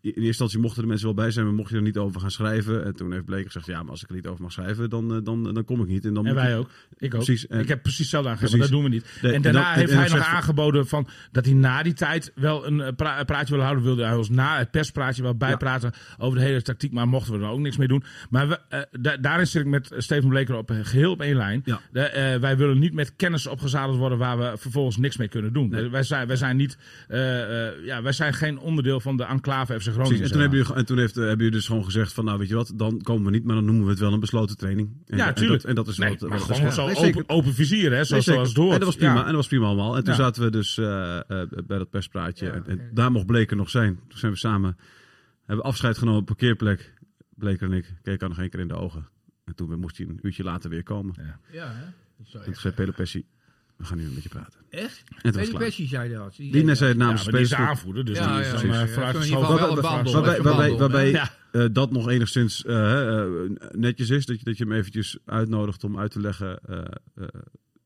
Speaker 6: in eerste instantie mochten de mensen wel bij zijn. Maar mocht je er niet over gaan schrijven. En toen heeft Bleker gezegd... Ja, maar als ik er niet over mag schrijven, dan, dan, dan kom ik niet. En, dan
Speaker 3: En wij
Speaker 6: ik-
Speaker 3: ook. Ik ook.
Speaker 6: Precies.
Speaker 3: Ik heb precies hetzelfde aangegeven, dat doen we niet.
Speaker 6: Nee,
Speaker 3: en daarna
Speaker 6: en
Speaker 3: heeft
Speaker 6: en
Speaker 3: hij nog aangeboden van dat hij na die tijd wel een pra- praatje wil houden. Wilde hij ons na het perspraatje wel bijpraten over de hele tactiek. Maar mochten we er ook niks mee doen. Maar we, eh, da- daarin zit ik met Steven Bleker op, geheel op één lijn.
Speaker 6: Ja.
Speaker 3: De, eh, wij willen niet met kennis opgezadeld worden waar we vervolgens niks mee kunnen doen.
Speaker 6: Nee.
Speaker 3: Wij, zijn, wij zijn niet, eh, eh, ja, wij zijn geen onderdeel van de enclave FC Groningen.
Speaker 6: Precies. En toen, hebben jullie, en toen heeft, eh, hebben jullie dus gewoon gezegd van... Nou, weet je wat, dan komen we niet. Maar dan noemen we het wel een besloten training. En,
Speaker 3: Ja,
Speaker 6: en
Speaker 3: tuurlijk.
Speaker 6: dat, en dat is
Speaker 3: Nee,
Speaker 6: wat,
Speaker 3: maar
Speaker 6: wat-
Speaker 3: gewoon zo
Speaker 6: Nee,
Speaker 3: open, vizier, hè, zoals, zoals het hoort.
Speaker 6: En dat was prima.
Speaker 3: Ja.
Speaker 6: En dat was prima allemaal. En toen
Speaker 3: Ja.
Speaker 6: zaten we dus eh, eh, bij dat perspraatje.
Speaker 4: Ja,
Speaker 6: en, en daar mocht Bleker nog zijn. Toen zijn we samen... Hebben afscheid genomen op een parkeerplek. Bleker en ik keken nog één keer in de ogen. En toen moest hij een uurtje later weer komen. En
Speaker 3: Ja.
Speaker 4: Ja, hè?
Speaker 6: Toen zei. We gaan nu een beetje praten.
Speaker 4: Echt?
Speaker 6: En toen was
Speaker 4: Peter
Speaker 6: het klaar.
Speaker 4: Pessi zei dat.
Speaker 6: Die net zei het
Speaker 3: Ja,
Speaker 6: namens
Speaker 3: maar
Speaker 6: de
Speaker 3: die aanvoerder, dus
Speaker 4: Ja,
Speaker 3: die is
Speaker 4: ja,
Speaker 3: dan eh,
Speaker 4: Ja.
Speaker 6: Waarbij, waarbij,
Speaker 3: Ja.
Speaker 6: eh, dat nog enigszins eh, netjes is. Dat je, dat je hem eventjes uitnodigt om uit te leggen.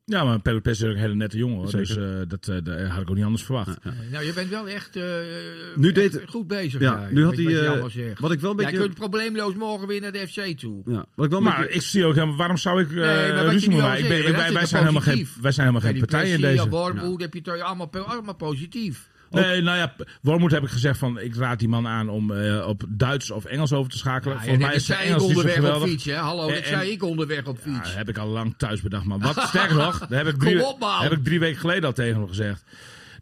Speaker 3: Ja, maar Pelle Pes is ook een hele nette jongen. hoor. Dus eh, dat, eh, dat had ik ook niet anders verwacht.
Speaker 6: ja.
Speaker 4: Nou, je bent wel echt, eh,
Speaker 6: Nu
Speaker 4: echt
Speaker 6: deed-
Speaker 4: goed bezig.
Speaker 6: Ja,
Speaker 4: Ja,
Speaker 6: nu had hij,
Speaker 4: wat
Speaker 6: ik wel een
Speaker 4: Jij
Speaker 6: beetje-
Speaker 4: kunt probleemloos morgen weer naar de FC toe.
Speaker 6: ja, wat ik wel
Speaker 3: Maar
Speaker 6: beetje-
Speaker 3: ik zie ook helemaal, waarom zou ik
Speaker 4: Nee, maar
Speaker 3: ruzie? Ik ben- wij, zijn helemaal geen, wij zijn helemaal geen partij in deze.
Speaker 4: Wormoed heb je allemaal positief.
Speaker 3: Nee, nou ja, Wormoed heb ik gezegd van ik raad die man aan om eh, op Duits of Engels over te schakelen.
Speaker 4: Ja,
Speaker 3: Volgens
Speaker 4: ja,
Speaker 3: mij
Speaker 4: dat
Speaker 3: is
Speaker 4: zei ik
Speaker 3: Engels niet zo
Speaker 4: onderweg op
Speaker 3: geweldig.
Speaker 4: fiets, hè? Hallo, dat zei ik onderweg op
Speaker 3: Ja,
Speaker 4: fiets.
Speaker 3: dat heb ik al lang thuis bedacht, man. Wat (laughs) sterker nog, dat heb ik, drie,
Speaker 4: op,
Speaker 3: heb ik drie weken geleden al tegen hem gezegd.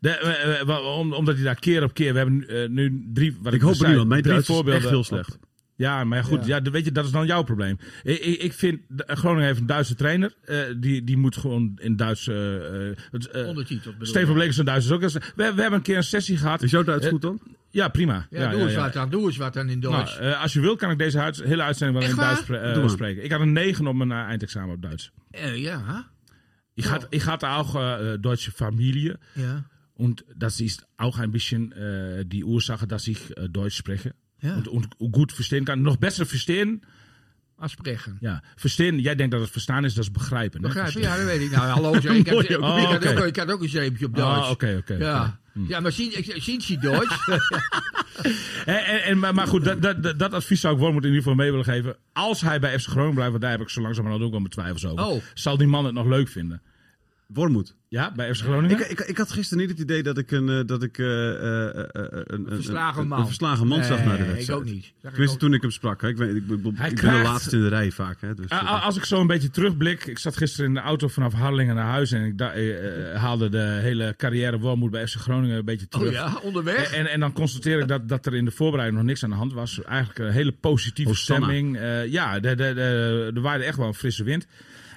Speaker 3: De, eh, eh, om- omdat hij daar keer op keer, we hebben nu drie, wat ik,
Speaker 6: Ik hoop niet, want mijn
Speaker 3: drie
Speaker 6: Duits is
Speaker 3: voorbeelden
Speaker 6: echt heel
Speaker 3: op-
Speaker 6: slecht.
Speaker 3: Ja, maar ja, goed, ja. weet je, dat is dan jouw probleem. Ik, ik, ik vind, Groningen heeft een Duitse trainer. eh, die, die moet gewoon in Duits... eh, eh, het, eh,
Speaker 4: Ondertiteld bedoel
Speaker 3: Steven
Speaker 4: ik.
Speaker 3: Bleek is een Duits. is ook. We, we hebben een keer een sessie gehad.
Speaker 6: Is jouw Duits goed dan?
Speaker 3: Ja, prima.
Speaker 4: Ja, doe eens wat dan, doe eens wat dan in
Speaker 3: Nou,
Speaker 4: Duits.
Speaker 3: als je wil, kan ik deze huid- hele uitzending wel
Speaker 4: Echt
Speaker 3: in Duits eh,
Speaker 6: Doe
Speaker 3: spreken. Ik had een 9 op mijn eindexamen op Duits.
Speaker 4: Eh, ja,
Speaker 3: hatte, ich hatte auch äh, deutsche Familie
Speaker 4: ja.
Speaker 3: und das ist auch ein bisschen die Ursache, dass ich Deutsch spreche
Speaker 4: Ja.
Speaker 3: und, und gut verstehen kann. Noch besser verstehen.
Speaker 4: Afspreken.
Speaker 3: Ja, verstehen. Jij denkt dat het verstaan is, dat is begrijpen. hè?
Speaker 4: Begrijp je? Ja, dat weet ik. Nou, hallo, ik, had, ik,
Speaker 3: Oh,
Speaker 4: had
Speaker 3: oké.
Speaker 4: ook, ik had ook een zeepje op Duits.
Speaker 3: Oh, oké, oké.
Speaker 4: Ja. ja, maar zien, ze Duits? (laughs) (laughs)
Speaker 3: En, en, maar, maar goed, dat, dat, dat, dat advies zou ik Wormoed in ieder geval mee willen geven. Als hij bij FC Groningen blijft, want daar heb ik zo langzamerhand ook wel mijn twijfels over.
Speaker 4: Oh.
Speaker 3: Zal die man het nog leuk vinden?
Speaker 6: Wormoed.
Speaker 3: Ja, bij FC Groningen?
Speaker 6: Ik, ik, ik had gisteren niet het idee dat ik een, eh, dat ik, eh, eh, een, een,
Speaker 4: verslagen
Speaker 6: een-
Speaker 4: man.
Speaker 6: een verslagen man zag
Speaker 4: Nee,
Speaker 6: naar de
Speaker 4: ik
Speaker 6: wedstrijd.
Speaker 4: ook niet. Zag ik
Speaker 6: Tenminste,
Speaker 4: ook.
Speaker 6: toen ik hem sprak. Hè. Ik, weet, ik, ik, ik
Speaker 3: Hij
Speaker 6: ben de laatste in de rij vaak. Hè. Dus,
Speaker 3: Als ik zo een beetje terugblik. Ik zat gisteren in de auto vanaf Harlingen naar huis. En ik da- haalde de hele carrière Wormoed bij FC Groningen een beetje terug.
Speaker 4: Oh ja, onderweg?
Speaker 3: En, en dan constateer ik dat, dat er in de voorbereiding nog niks aan de hand was. Eigenlijk een hele positieve
Speaker 6: Hosanna.
Speaker 3: stemming. Eh, ja, de, de, de, er waaide echt wel een frisse wind.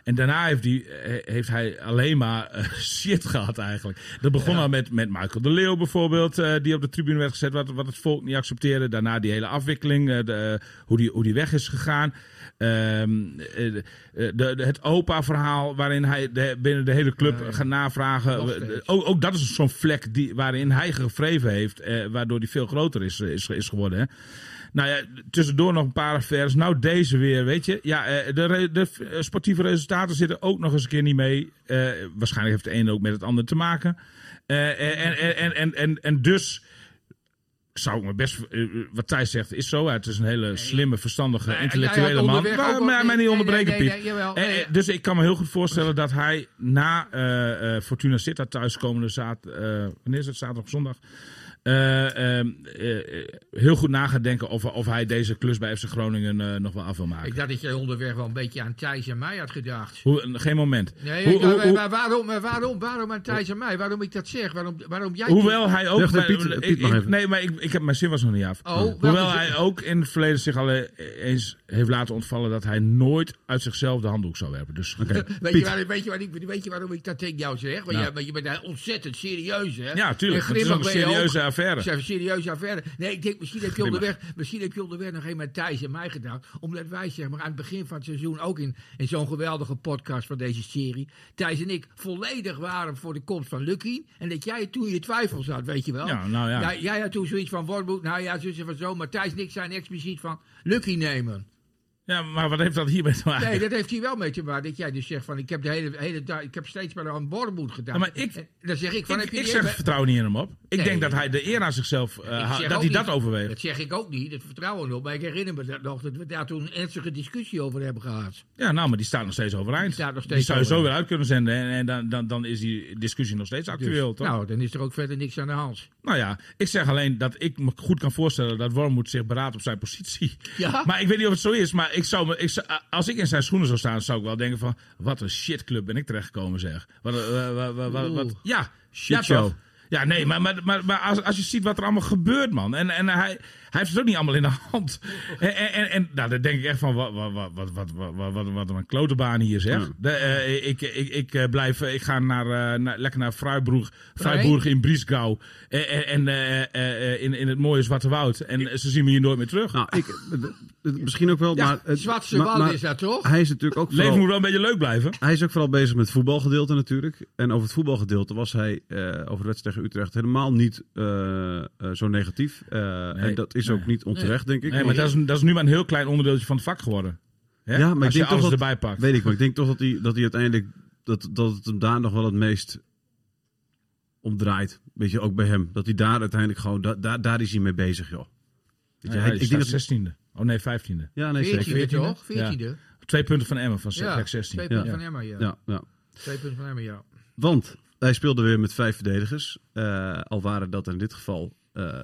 Speaker 3: En daarna heeft, die, eh, heeft hij alleen maar eh, (laughs) shit gehad eigenlijk. Dat begon al met, met Michael de Leeuw bijvoorbeeld, eh, die op de tribune werd gezet, wat, wat het volk niet accepteerde. Daarna die hele afwikkeling, de, hoe, die, hoe die weg is gegaan. Ehm, eh, de, het OPA-verhaal, waarin hij de, binnen de hele club gaat navragen. Ook, ook dat is zo'n vlek die, waarin hij gevreven heeft, waardoor die veel groter is, is, is geworden. Hè. Nou ja, tussendoor nog een paar affaires. Nou, deze weer, weet je. Ja, eh, de, de eh, sportieve resultaten zitten ook nog eens een keer niet mee. Eh, waarschijnlijk heeft de ene ook met het andere te maken. En, en, en, en, en, en dus zou ik me best... wat Thijs zegt is zo. Het is een hele slimme, verstandige, intellectuele man. Maar, maar niet
Speaker 4: nee,
Speaker 3: onderbreken,
Speaker 4: nee, nee,
Speaker 3: Piet.
Speaker 4: jawel,
Speaker 3: eh, dus ik kan me heel goed voorstellen dat hij na eh, Fortuna Sittard thuiskomende zaad, eh wanneer is het, zaterdag of zondag, eh, ehm, eh, eh, heel goed na gaat denken of, of hij deze klus bij FC Groningen eh, nog wel af wil maken.
Speaker 4: Ik dacht dat jij onderweg wel een beetje aan Thijs en mij had gedacht.
Speaker 3: Hoe, geen moment.
Speaker 4: Nee,
Speaker 3: Hoe-
Speaker 4: maar, waarom, waarom, waarom aan Thijs en mij? Waarom ik dat zeg? Waarom, waarom jij...
Speaker 3: Hoewel hij ook. Bij-
Speaker 6: Piet, Piet
Speaker 3: ik- nee, maar ik, ik heb mijn zin was nog niet af.
Speaker 4: Oh,
Speaker 3: Hoewel hij ook in het verleden zich al eens heeft laten ontvallen dat hij nooit uit zichzelf de handdoek zou werpen. Dus
Speaker 6: Oké, (laughs)
Speaker 4: Weet je, waar, weet, je waar ik, weet je waarom ik dat tegen jou zeg? Want,
Speaker 3: Nou.
Speaker 4: want je bent ontzettend serieus, hè?
Speaker 3: ja, tuurlijk. Het is een
Speaker 4: je
Speaker 3: serieuze
Speaker 4: ook.
Speaker 3: Affaire.
Speaker 4: Het is een serieuze affaire. Nee, ik denk, misschien heb, je onderweg, misschien heb je onderweg nog een met Thijs en mij gedaan. Omdat wij zeg maar, aan het begin van het seizoen, ook in, in zo'n geweldige podcast van deze serie, Thijs en ik volledig waren voor de komst van Lucky. En dat jij toen je twijfels had, weet je wel.
Speaker 3: Ja, nou ja.
Speaker 4: Jij, jij had toen zoiets van, Wormoed, nou ja, zo van zo. Maar Thijs en ik zijn expliciet van Lucky nemen.
Speaker 3: Ja, maar wat heeft dat hiermee te maken?
Speaker 4: Nee, dat heeft hij wel mee te maken. Dat jij dus zegt van, ik heb de hele, hele dag, ik heb steeds maar aan Wormoed gedaan.
Speaker 3: Ja, maar ik-
Speaker 4: En dan zeg ik van,
Speaker 3: ik,
Speaker 4: heb je
Speaker 3: ik zeg
Speaker 4: even-
Speaker 3: vertrouw niet in hem op. Ik
Speaker 4: Nee.
Speaker 3: denk dat hij de eer aan zichzelf,
Speaker 4: zeg
Speaker 3: dat hij dat overweegt.
Speaker 4: Dat zeg ik ook niet, dat vertrouwen op. Maar ik herinner me dat nog dat we daar toen een ernstige discussie over hebben gehad.
Speaker 3: Ja, nou, maar die staat nog steeds overeind.
Speaker 4: Die staat nog steeds
Speaker 3: die zou je zo weer uit kunnen zenden. En, en dan, dan, dan is die discussie nog steeds actueel,
Speaker 4: Dus,
Speaker 3: toch?
Speaker 4: nou, dan is er ook verder niks aan de hand.
Speaker 3: Nou ja, ik zeg alleen dat ik me goed kan voorstellen dat Wormoed zich beraadt op zijn positie.
Speaker 4: Ja? (laughs)
Speaker 3: Maar ik weet niet of het zo is. Maar ik zou me, ik zou- als ik in zijn schoenen zou staan, zou ik wel denken van... Wat een shitclub ben ik terechtgekomen, zeg. Wat, eh, wat, wat, wat, wat-
Speaker 4: Oeh.
Speaker 3: ja,
Speaker 6: Shit
Speaker 3: ja,
Speaker 6: show.
Speaker 3: Ja, nee, maar, maar, maar, maar als, als je ziet wat er allemaal gebeurt, man. En, en hij hij heeft het ook niet allemaal in de hand. En, en, en nou, denk ik echt van, wat, wat, wat, wat, wat, wat, wat een klote baan hier zeg. De, eh, ik, ik, ik, eh, blijf, eh, ik ga naar, lekker naar Freiburg, Freiburg in Briesgau. En, in, in het mooie Zwarte Woud. En ze zien me hier nooit meer terug.
Speaker 6: Nou, ik, misschien ook wel, maar... Het,
Speaker 4: Zwarte
Speaker 6: Woud
Speaker 4: is dat toch?
Speaker 6: Hij is natuurlijk ook
Speaker 3: Leven moet wel een beetje leuk blijven.
Speaker 6: Hij is ook vooral bezig met het voetbalgedeelte natuurlijk. En over het voetbalgedeelte was hij over de wedstrijd tegen Utrecht helemaal niet zo negatief. En dat is ook niet onterecht, denk ik.
Speaker 3: Nee, maar dat is, dat is nu maar een heel klein onderdeeltje van het vak geworden. Hè?
Speaker 6: Ja, maar ik
Speaker 3: Als je
Speaker 6: denk toch
Speaker 3: alles
Speaker 6: dat-
Speaker 3: erbij pakt.
Speaker 6: Weet ik, maar ik (laughs) denk toch dat hij, dat hij uiteindelijk... Dat, dat het hem daar nog wel het meest om draait. Weet je, ook bij hem. Dat hij daar uiteindelijk gewoon... Da, daar, daar is hij mee bezig, joh. Weet je,
Speaker 3: Ja,
Speaker 6: hij- ik denk dat...
Speaker 3: 16e. Oh nee, 15e.
Speaker 6: Ja, nee, zeker.
Speaker 4: 14e
Speaker 3: 14e?
Speaker 4: toch? 14e.
Speaker 3: Twee punten van Emmen van
Speaker 4: Ja,
Speaker 3: plek 16.
Speaker 4: twee punten
Speaker 6: Ja.
Speaker 4: van Emma, ja.
Speaker 6: Ja, ja.
Speaker 4: Twee punten van Emma, ja.
Speaker 6: Want Hij speelde weer met vijf verdedigers. Eh, al waren dat in dit geval eh,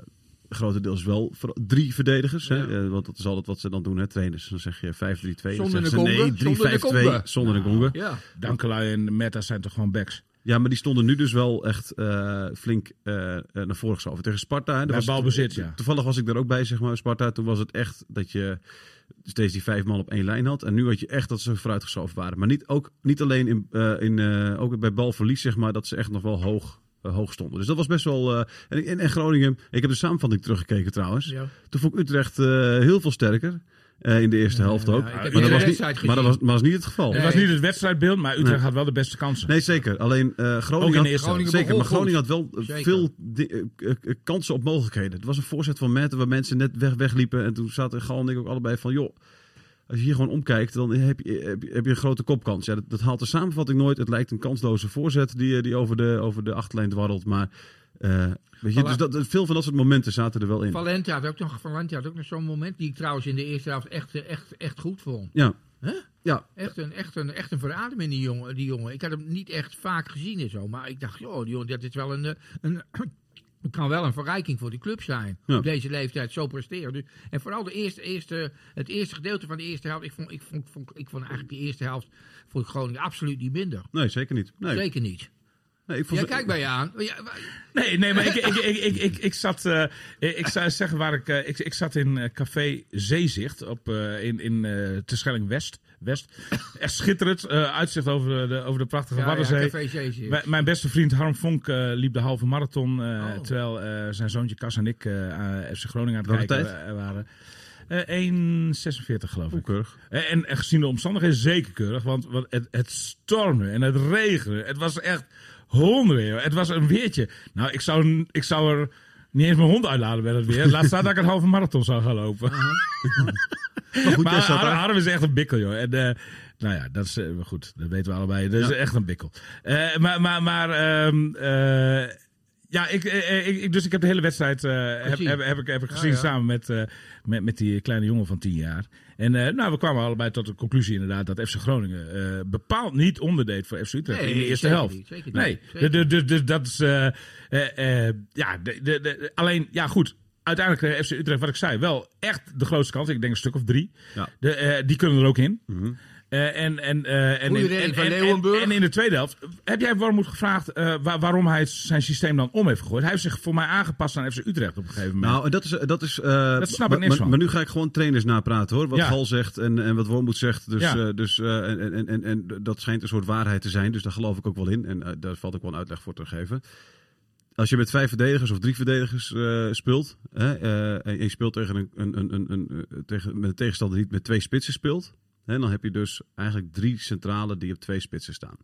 Speaker 6: grotendeels wel drie verdedigers. Hè?
Speaker 4: Ja.
Speaker 6: Eh, want dat is altijd wat ze dan doen, hè, trainers. Dan zeg je 5-3-2. Dan
Speaker 4: Zonder
Speaker 6: nee, 3-5-2
Speaker 4: zonder de Gonga.
Speaker 6: zonder de gonga.
Speaker 4: Ja.
Speaker 3: Dankelui en Meta zijn toch gewoon backs.
Speaker 6: Ja, maar die stonden nu dus wel echt eh, flink eh, naar voren geschoven. Tegen Sparta. Hè, was
Speaker 3: balbezit, ja.
Speaker 6: Toevallig was ik daar ook bij, zeg maar. Sparta, toen was het echt dat je steeds die vijf man op één lijn had. En nu had je echt dat ze vooruitgeschoven waren. Maar niet, ook, niet alleen in, eh, in, eh, ook bij balverlies, zeg maar, dat ze echt nog wel hoog, hoog stonden. Dus dat was best wel... eh, en, en, en Groningen, ik heb de samenvatting teruggekeken trouwens.
Speaker 4: Ja.
Speaker 6: Toen vond ik Utrecht eh, heel veel sterker. eh, in de eerste helft
Speaker 4: ja,
Speaker 6: ook. maar, dat was niet, maar dat was,
Speaker 4: gezien.
Speaker 6: maar dat was niet het geval.
Speaker 3: Het was niet het wedstrijdbeeld, maar Utrecht
Speaker 6: Nee.
Speaker 3: had wel de beste kansen.
Speaker 6: Nee, zeker. Alleen eh,
Speaker 3: Ook
Speaker 6: Groningen,
Speaker 3: in de
Speaker 6: had-
Speaker 3: eerste
Speaker 4: Groningen
Speaker 6: zeker, maar Groningen had wel eh,
Speaker 4: Zeker.
Speaker 6: veel eh, eh, eh, kansen op mogelijkheden. Het was een voorzet van Merten waar mensen net weg, wegliepen. En toen zaten Gal en ik ook allebei van, joh, als je hier gewoon omkijkt, dan heb je, heb je, heb je een grote kopkans. Ja, dat, dat haalt de samenvatting nooit. Het lijkt een kansloze voorzet die, eh, die over, de, over de achterlijn dwarrelt. Maar eh, weet je, dus dat, veel van dat soort momenten zaten er wel in.
Speaker 4: Valente had ook nog, Valente had ook nog zo'n moment die ik trouwens in de eerste helft echt, eh, echt, echt goed vond.
Speaker 6: Ja.
Speaker 4: Hè?
Speaker 6: Ja,
Speaker 4: Echt een, echt, een, echt een verademing, die jongen, die jongen. Ik had hem niet echt vaak gezien en zo. Maar ik dacht, joh, die jongen, dat is wel een... een het kan wel een verrijking voor die club zijn.
Speaker 6: Ja.
Speaker 4: Op deze leeftijd zo presteren. Dus, en vooral de eerste, eerste, het eerste gedeelte van de eerste helft. Ik vond, ik, vond, vond, ik vond eigenlijk de eerste helft vond ik Groningen absoluut niet minder.
Speaker 6: nee, zeker niet. Nee.
Speaker 4: Zeker niet.
Speaker 6: Nee, ik vond
Speaker 4: kijkt bij je aan.
Speaker 3: Nee, nee, maar ik, ik, ik, ik, ik, ik zat, eh, ik zou zeggen waar ik, eh, ik, ik zat in eh, café Zeezicht op, eh, in, in eh Terschelling West. West. Echt schitterend, eh, uitzicht over de, over de prachtige
Speaker 4: ja,
Speaker 3: Waddenzee. Mijn- beste vriend Harm Vonk eh, liep de halve marathon. eh,
Speaker 4: Oh.
Speaker 3: Terwijl eh, zijn zoontje Cas en ik eh FC Groningen aan het
Speaker 6: Welke
Speaker 3: kijken eh, waren. Eh 1,46 geloof ik.
Speaker 6: Keurig.
Speaker 3: En, en gezien de omstandigheden zeker keurig. Want, het, het stormde en het regende. Het was echt honderden. joh. Het was een weertje. Nou, ik zou, ik zou er niet eens mijn hond uitladen bij het weer. Laat staan dat ik een halve marathon zou gaan lopen. (laughs)
Speaker 6: Maar goed, jij
Speaker 3: Maar is echt een bikkel, joh. En, eh, nou ja, dat is eh, goed. Dat weten we allebei. Dat is echt een bikkel. Eh, maar, maar, maar ehm, eh, ja, ik, ik, ik- dus ik heb de hele wedstrijd heb, heb, heb ik, heb ik gezien
Speaker 4: ja.
Speaker 3: samen met, met, met die kleine jongen van 10 jaar. En eh, nou, we kwamen allebei tot de conclusie inderdaad dat FC Groningen eh, bepaald niet onderdeed voor FC Utrecht
Speaker 4: Nee,
Speaker 3: in de eerste helft.
Speaker 4: niet, zeker niet,
Speaker 3: nee, dat is eh, ja, de, de, de- alleen ja goed. Uiteindelijk eh, FC Utrecht, wat ik zei, wel echt de grootste kans. Ik denk een stuk of drie.
Speaker 6: Ja.
Speaker 3: De, die kunnen er ook in. Eh, en, en, eh, en, en,
Speaker 4: redding
Speaker 3: en, en in de tweede helft. Heb jij Wormoed gevraagd eh, waar- waarom hij zijn systeem dan om heeft gegooid? Hij heeft zich voor mij aangepast aan FC Utrecht op een gegeven moment.
Speaker 6: Nou, en dat is. Dat is eh,
Speaker 3: Dat snap ik
Speaker 6: maar,
Speaker 3: niks
Speaker 6: maar,
Speaker 3: van.
Speaker 6: maar nu ga ik gewoon trainers napraten hoor. Wat
Speaker 3: Ja.
Speaker 6: Gal zegt en, en wat Wormoed zegt. Dus,
Speaker 3: Ja.
Speaker 6: eh, dus, eh, en, en, en, en dat schijnt een soort waarheid te zijn. Dus daar geloof ik ook wel in. En eh, daar valt ook wel een uitleg voor te geven. Als je met vijf verdedigers of drie verdedigers eh, speelt. Hè, eh, en je speelt tegen een, een, een, een, een, eh, tegen, met een tegenstander die met twee spitsen speelt. Hè, dan heb je dus eigenlijk drie centralen die op twee spitsen staan.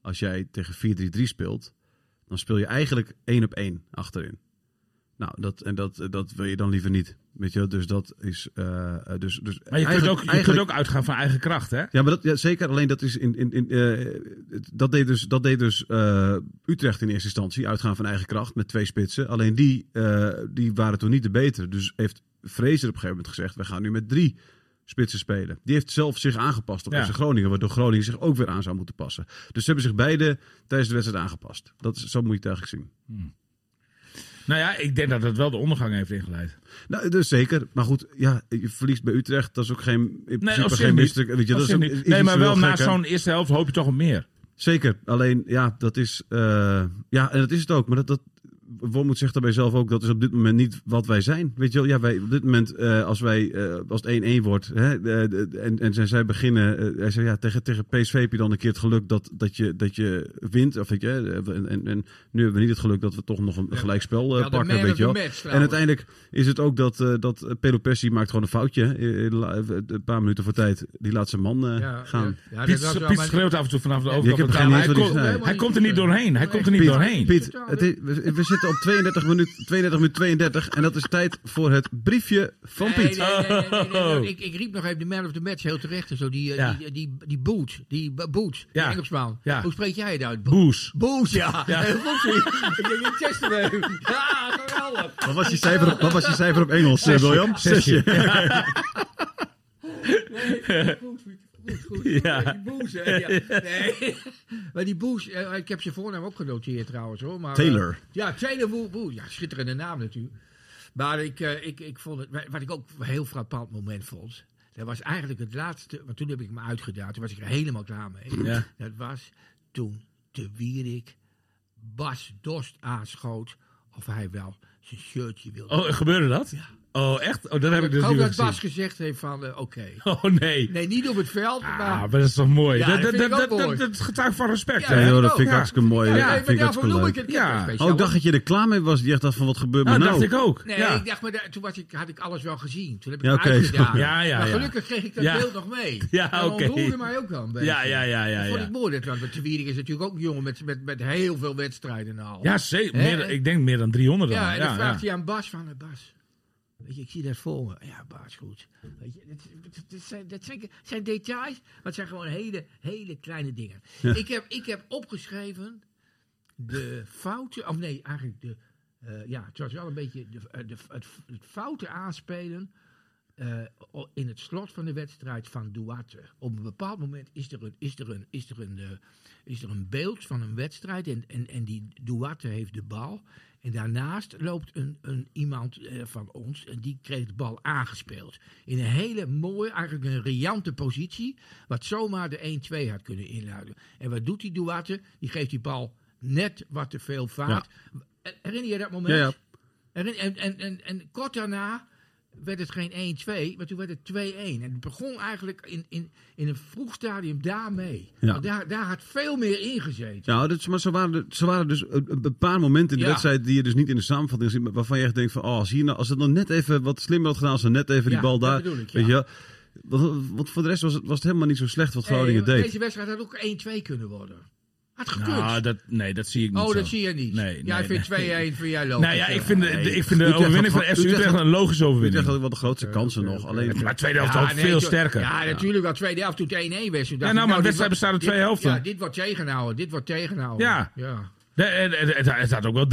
Speaker 6: Als jij tegen 4-3-3 speelt. Dan speel je eigenlijk één op één achterin. Nou, dat, en dat, dat wil je dan liever niet. Weet je, dus dat is. eh, eh, dus, dus
Speaker 3: maar je kunt, ook, je kunt ook uitgaan van eigen kracht, hè?
Speaker 6: Ja, maar dat, ja, zeker. Alleen dat is in. in, in eh, dat deed dus, dat deed dus Utrecht in eerste instantie. Uitgaan van eigen kracht met twee spitsen. Alleen die, die waren toen niet de betere. Dus heeft Fraser op een gegeven moment gezegd: we gaan nu met drie spitsen spelen. Die heeft zelf zich aangepast op
Speaker 3: Ja.
Speaker 6: Groningen. Waardoor Groningen zich ook weer aan zou moeten passen. Dus ze hebben zich beide tijdens de wedstrijd aangepast. Dat is, zo moet je het eigenlijk zien.
Speaker 3: Nou ja, ik denk dat het wel de ondergang heeft ingeleid.
Speaker 6: Nou, dus zeker. Maar goed, ja, je verliest bij Utrecht. Dat is ook geen, in
Speaker 3: Nee,
Speaker 6: geen. Weet je, dat is ook
Speaker 3: nee, maar wel na zo'n eerste helft hoop je toch op meer.
Speaker 6: Zeker. Alleen, ja, dat is. eh, ja, en dat is het ook. Maar dat. dat Wormoed zegt daarbij zelf ook, dat is op dit moment niet wat wij zijn. Weet je wel, ja, wij, op dit moment, eh, als, wij, eh, als het 1-1 wordt hè, de- de- en, en zij- beginnen, eh, hij zei ja, tegen, tegen PSV heb je dan een keer het geluk dat, dat, je, dat je wint. Of, weet je, eh, en, en, en nu hebben we niet het geluk dat we toch nog een gelijkspel eh,
Speaker 4: Ja,
Speaker 6: pakken, weet je wel.
Speaker 4: match,
Speaker 6: En uiteindelijk is het ook dat, eh dat Pelopessi maakt gewoon een foutje. Een paar minuten voor tijd, die laat zijn man eh,
Speaker 4: Ja,
Speaker 6: gaan.
Speaker 4: ja. Ja,
Speaker 3: Piet,
Speaker 4: wel
Speaker 3: Piet schreeuwt af en toe vanaf de overkant. hij,
Speaker 6: hij
Speaker 3: komt-
Speaker 6: zei.
Speaker 3: hij komt er niet doorheen. Hij komt er niet doorheen.
Speaker 6: Piet, het is- we, we zitten op 32 minuten 32 minuten 32 en dat is tijd voor het briefje van
Speaker 4: Nee,
Speaker 6: Piet.
Speaker 4: nee, nee, nee, nee, nee, nee.
Speaker 3: Oh.
Speaker 4: Ik, ik riep nog even de man of the match heel terecht. en Zo, die, eh,
Speaker 3: Ja.
Speaker 4: die, die, die boot. Die boot.
Speaker 3: Ja.
Speaker 4: Die Engelsman.
Speaker 3: Ja.
Speaker 4: Hoe spreek jij het uit? Bo-
Speaker 3: Boes.
Speaker 4: Boos, ja.
Speaker 3: Ja. (laughs)
Speaker 4: Ik denk, ik test hem even. (laughs) Ja, geweldig.
Speaker 6: Wat was je cijfer op, wat was je cijfer op Engels, eh, William?
Speaker 3: Zesje. (laughs)
Speaker 4: Nee, goed, goed, goed, goed. (laughs)
Speaker 3: Ja.
Speaker 4: Die boes, (laughs) hè. Ja. Nee. (laughs) maar die boes, eh, ik heb zijn voornaam ook genoteerd trouwens hoor. Maar, eh,
Speaker 6: Taylor.
Speaker 4: ja, Taylor. Ja, schitterende naam natuurlijk. Maar ik, eh, ik, ik vond het, wat ik ook een heel frappant moment vond. Dat was eigenlijk het laatste, want toen heb ik me uitgedaan. Toen was ik er helemaal klaar mee.
Speaker 3: Ja.
Speaker 4: Dat was toen de Wierik Bas Dost aanschoot of hij wel zijn shirtje wilde.
Speaker 3: Oh, gebeurde dat? Oh, echt? Oh, dat heb ik dus
Speaker 4: hoop
Speaker 3: niet
Speaker 4: dat
Speaker 3: gezien.
Speaker 4: Bas gezegd heeft van, eh, oké. (laughs)
Speaker 3: Oh, nee.
Speaker 4: Nee, niet op het veld,
Speaker 3: Ah,
Speaker 4: maar...
Speaker 3: maar dat is toch mooi?
Speaker 4: Ja,
Speaker 3: dat,
Speaker 4: dat
Speaker 3: dat,
Speaker 4: vind ik
Speaker 3: dat,
Speaker 4: ook
Speaker 3: dat,
Speaker 4: mooi.
Speaker 3: dat getuigt van respect,
Speaker 4: Ja,
Speaker 3: hè?
Speaker 6: Ja, joh, dat vind ik
Speaker 3: ja.
Speaker 6: hartstikke mooi.
Speaker 4: Ja,
Speaker 6: vind ik
Speaker 4: maar daarvoor
Speaker 6: hartstikke
Speaker 4: noem ik het.
Speaker 3: Ja.
Speaker 4: speciaal.
Speaker 6: Oh, ik dacht dat je er klaar mee was. Je dacht dat van wat gebeurt me
Speaker 3: Nou,
Speaker 6: nou?
Speaker 3: dacht ik ook.
Speaker 4: Nee,
Speaker 3: ja.
Speaker 4: ik dacht, maar daar- toen was ik, had ik alles wel gezien. Toen heb ik
Speaker 6: Ja,
Speaker 4: het
Speaker 6: oké,
Speaker 4: uitgedaan.
Speaker 3: Ja, ja,
Speaker 4: maar gelukkig kreeg ik dat
Speaker 3: Ja.
Speaker 4: beeld nog mee. (laughs)
Speaker 3: Ja,
Speaker 4: dat
Speaker 3: oké.
Speaker 4: ontroerde mij ook wel een beetje.
Speaker 3: Ja, ja, ja, ja,
Speaker 4: Dat vond
Speaker 3: ja.
Speaker 4: ik mooi. Dat, want de Wierik is natuurlijk ook een jongen met, met, met heel veel wedstrijden en al.
Speaker 3: Ja, zeker. Ik denk meer dan 300 dan.
Speaker 4: Ja, en dan vraagt hij aan Bas van, eh, Bas, weet je, ik zie dat voor me. Ja, Bas, goed. Weet je, zijn, dat zijn, zijn details, maar het zijn gewoon hele, hele kleine dingen. Ik, heb, ik heb opgeschreven de fouten, of nee, eigenlijk de, eh, ja, het was wel een beetje de, eh, de, het, het fouten aanspelen o- in het slot van de wedstrijd van Duarte. Op een bepaald moment is er een, is er een, is er een, is er een beeld van een wedstrijd en, en, en die Duarte heeft de bal. En daarnaast loopt een, een, iemand eh, van ons en die kreeg de bal aangespeeld. In een hele mooie, eigenlijk een riante positie, wat zomaar de 1-2 had kunnen inluiden. En wat doet die Duarte? Die geeft die bal net wat te veel vaart. Herinner je dat moment?
Speaker 6: Ja, ja.
Speaker 4: En, en, en, en kort daarna werd het geen 1-2, maar toen werd het 2-1. En het begon eigenlijk in, in, in een vroeg stadium daarmee.
Speaker 6: Ja.
Speaker 4: Daar, daar had veel meer in gezeten.
Speaker 6: Ja, dat, maar zo waren, zo waren dus een, paar momenten in de
Speaker 4: Ja.
Speaker 6: wedstrijd die je dus niet in de samenvatting ziet, waarvan je echt denkt van, oh, als, hier nou, als het dan net even wat slimmer had gedaan, als ze net even die bal daar,
Speaker 4: ik,
Speaker 6: weet je want voor de rest was het, was het helemaal niet zo slecht wat Groningen
Speaker 4: Hey,
Speaker 6: deed.
Speaker 4: Deze wedstrijd had ook 1-2 kunnen worden. Had gekund.
Speaker 3: Nou, dat, nee, dat zie ik niet
Speaker 4: oh,
Speaker 3: zo.
Speaker 4: dat zie je niet.
Speaker 3: Nee,
Speaker 4: jij
Speaker 3: nee,
Speaker 4: vindt 2-1
Speaker 3: nee.
Speaker 4: voor jij (laughs) lopen.
Speaker 3: Nou ja, ik vind de, de- ik vind de
Speaker 6: Utrecht
Speaker 3: overwinning van FC
Speaker 6: Utrecht
Speaker 3: Utrecht een logische
Speaker 6: Utrecht
Speaker 3: overwinning.
Speaker 6: had wel de grootste kansen nog. Alleen,
Speaker 3: Maar tweede helft was veel sterker.
Speaker 4: Ja, natuurlijk. Al tweede helft toen het 1-1 was. toen dacht
Speaker 3: nou,
Speaker 4: ik,
Speaker 3: maar de
Speaker 4: dit
Speaker 3: wedstrijd bestaat uit twee helften.
Speaker 4: Ja, dit wordt tegenhouden. Dit wordt tegenhouden.
Speaker 3: Ja.
Speaker 4: ja.
Speaker 3: De- Het, het, het, het had ook wel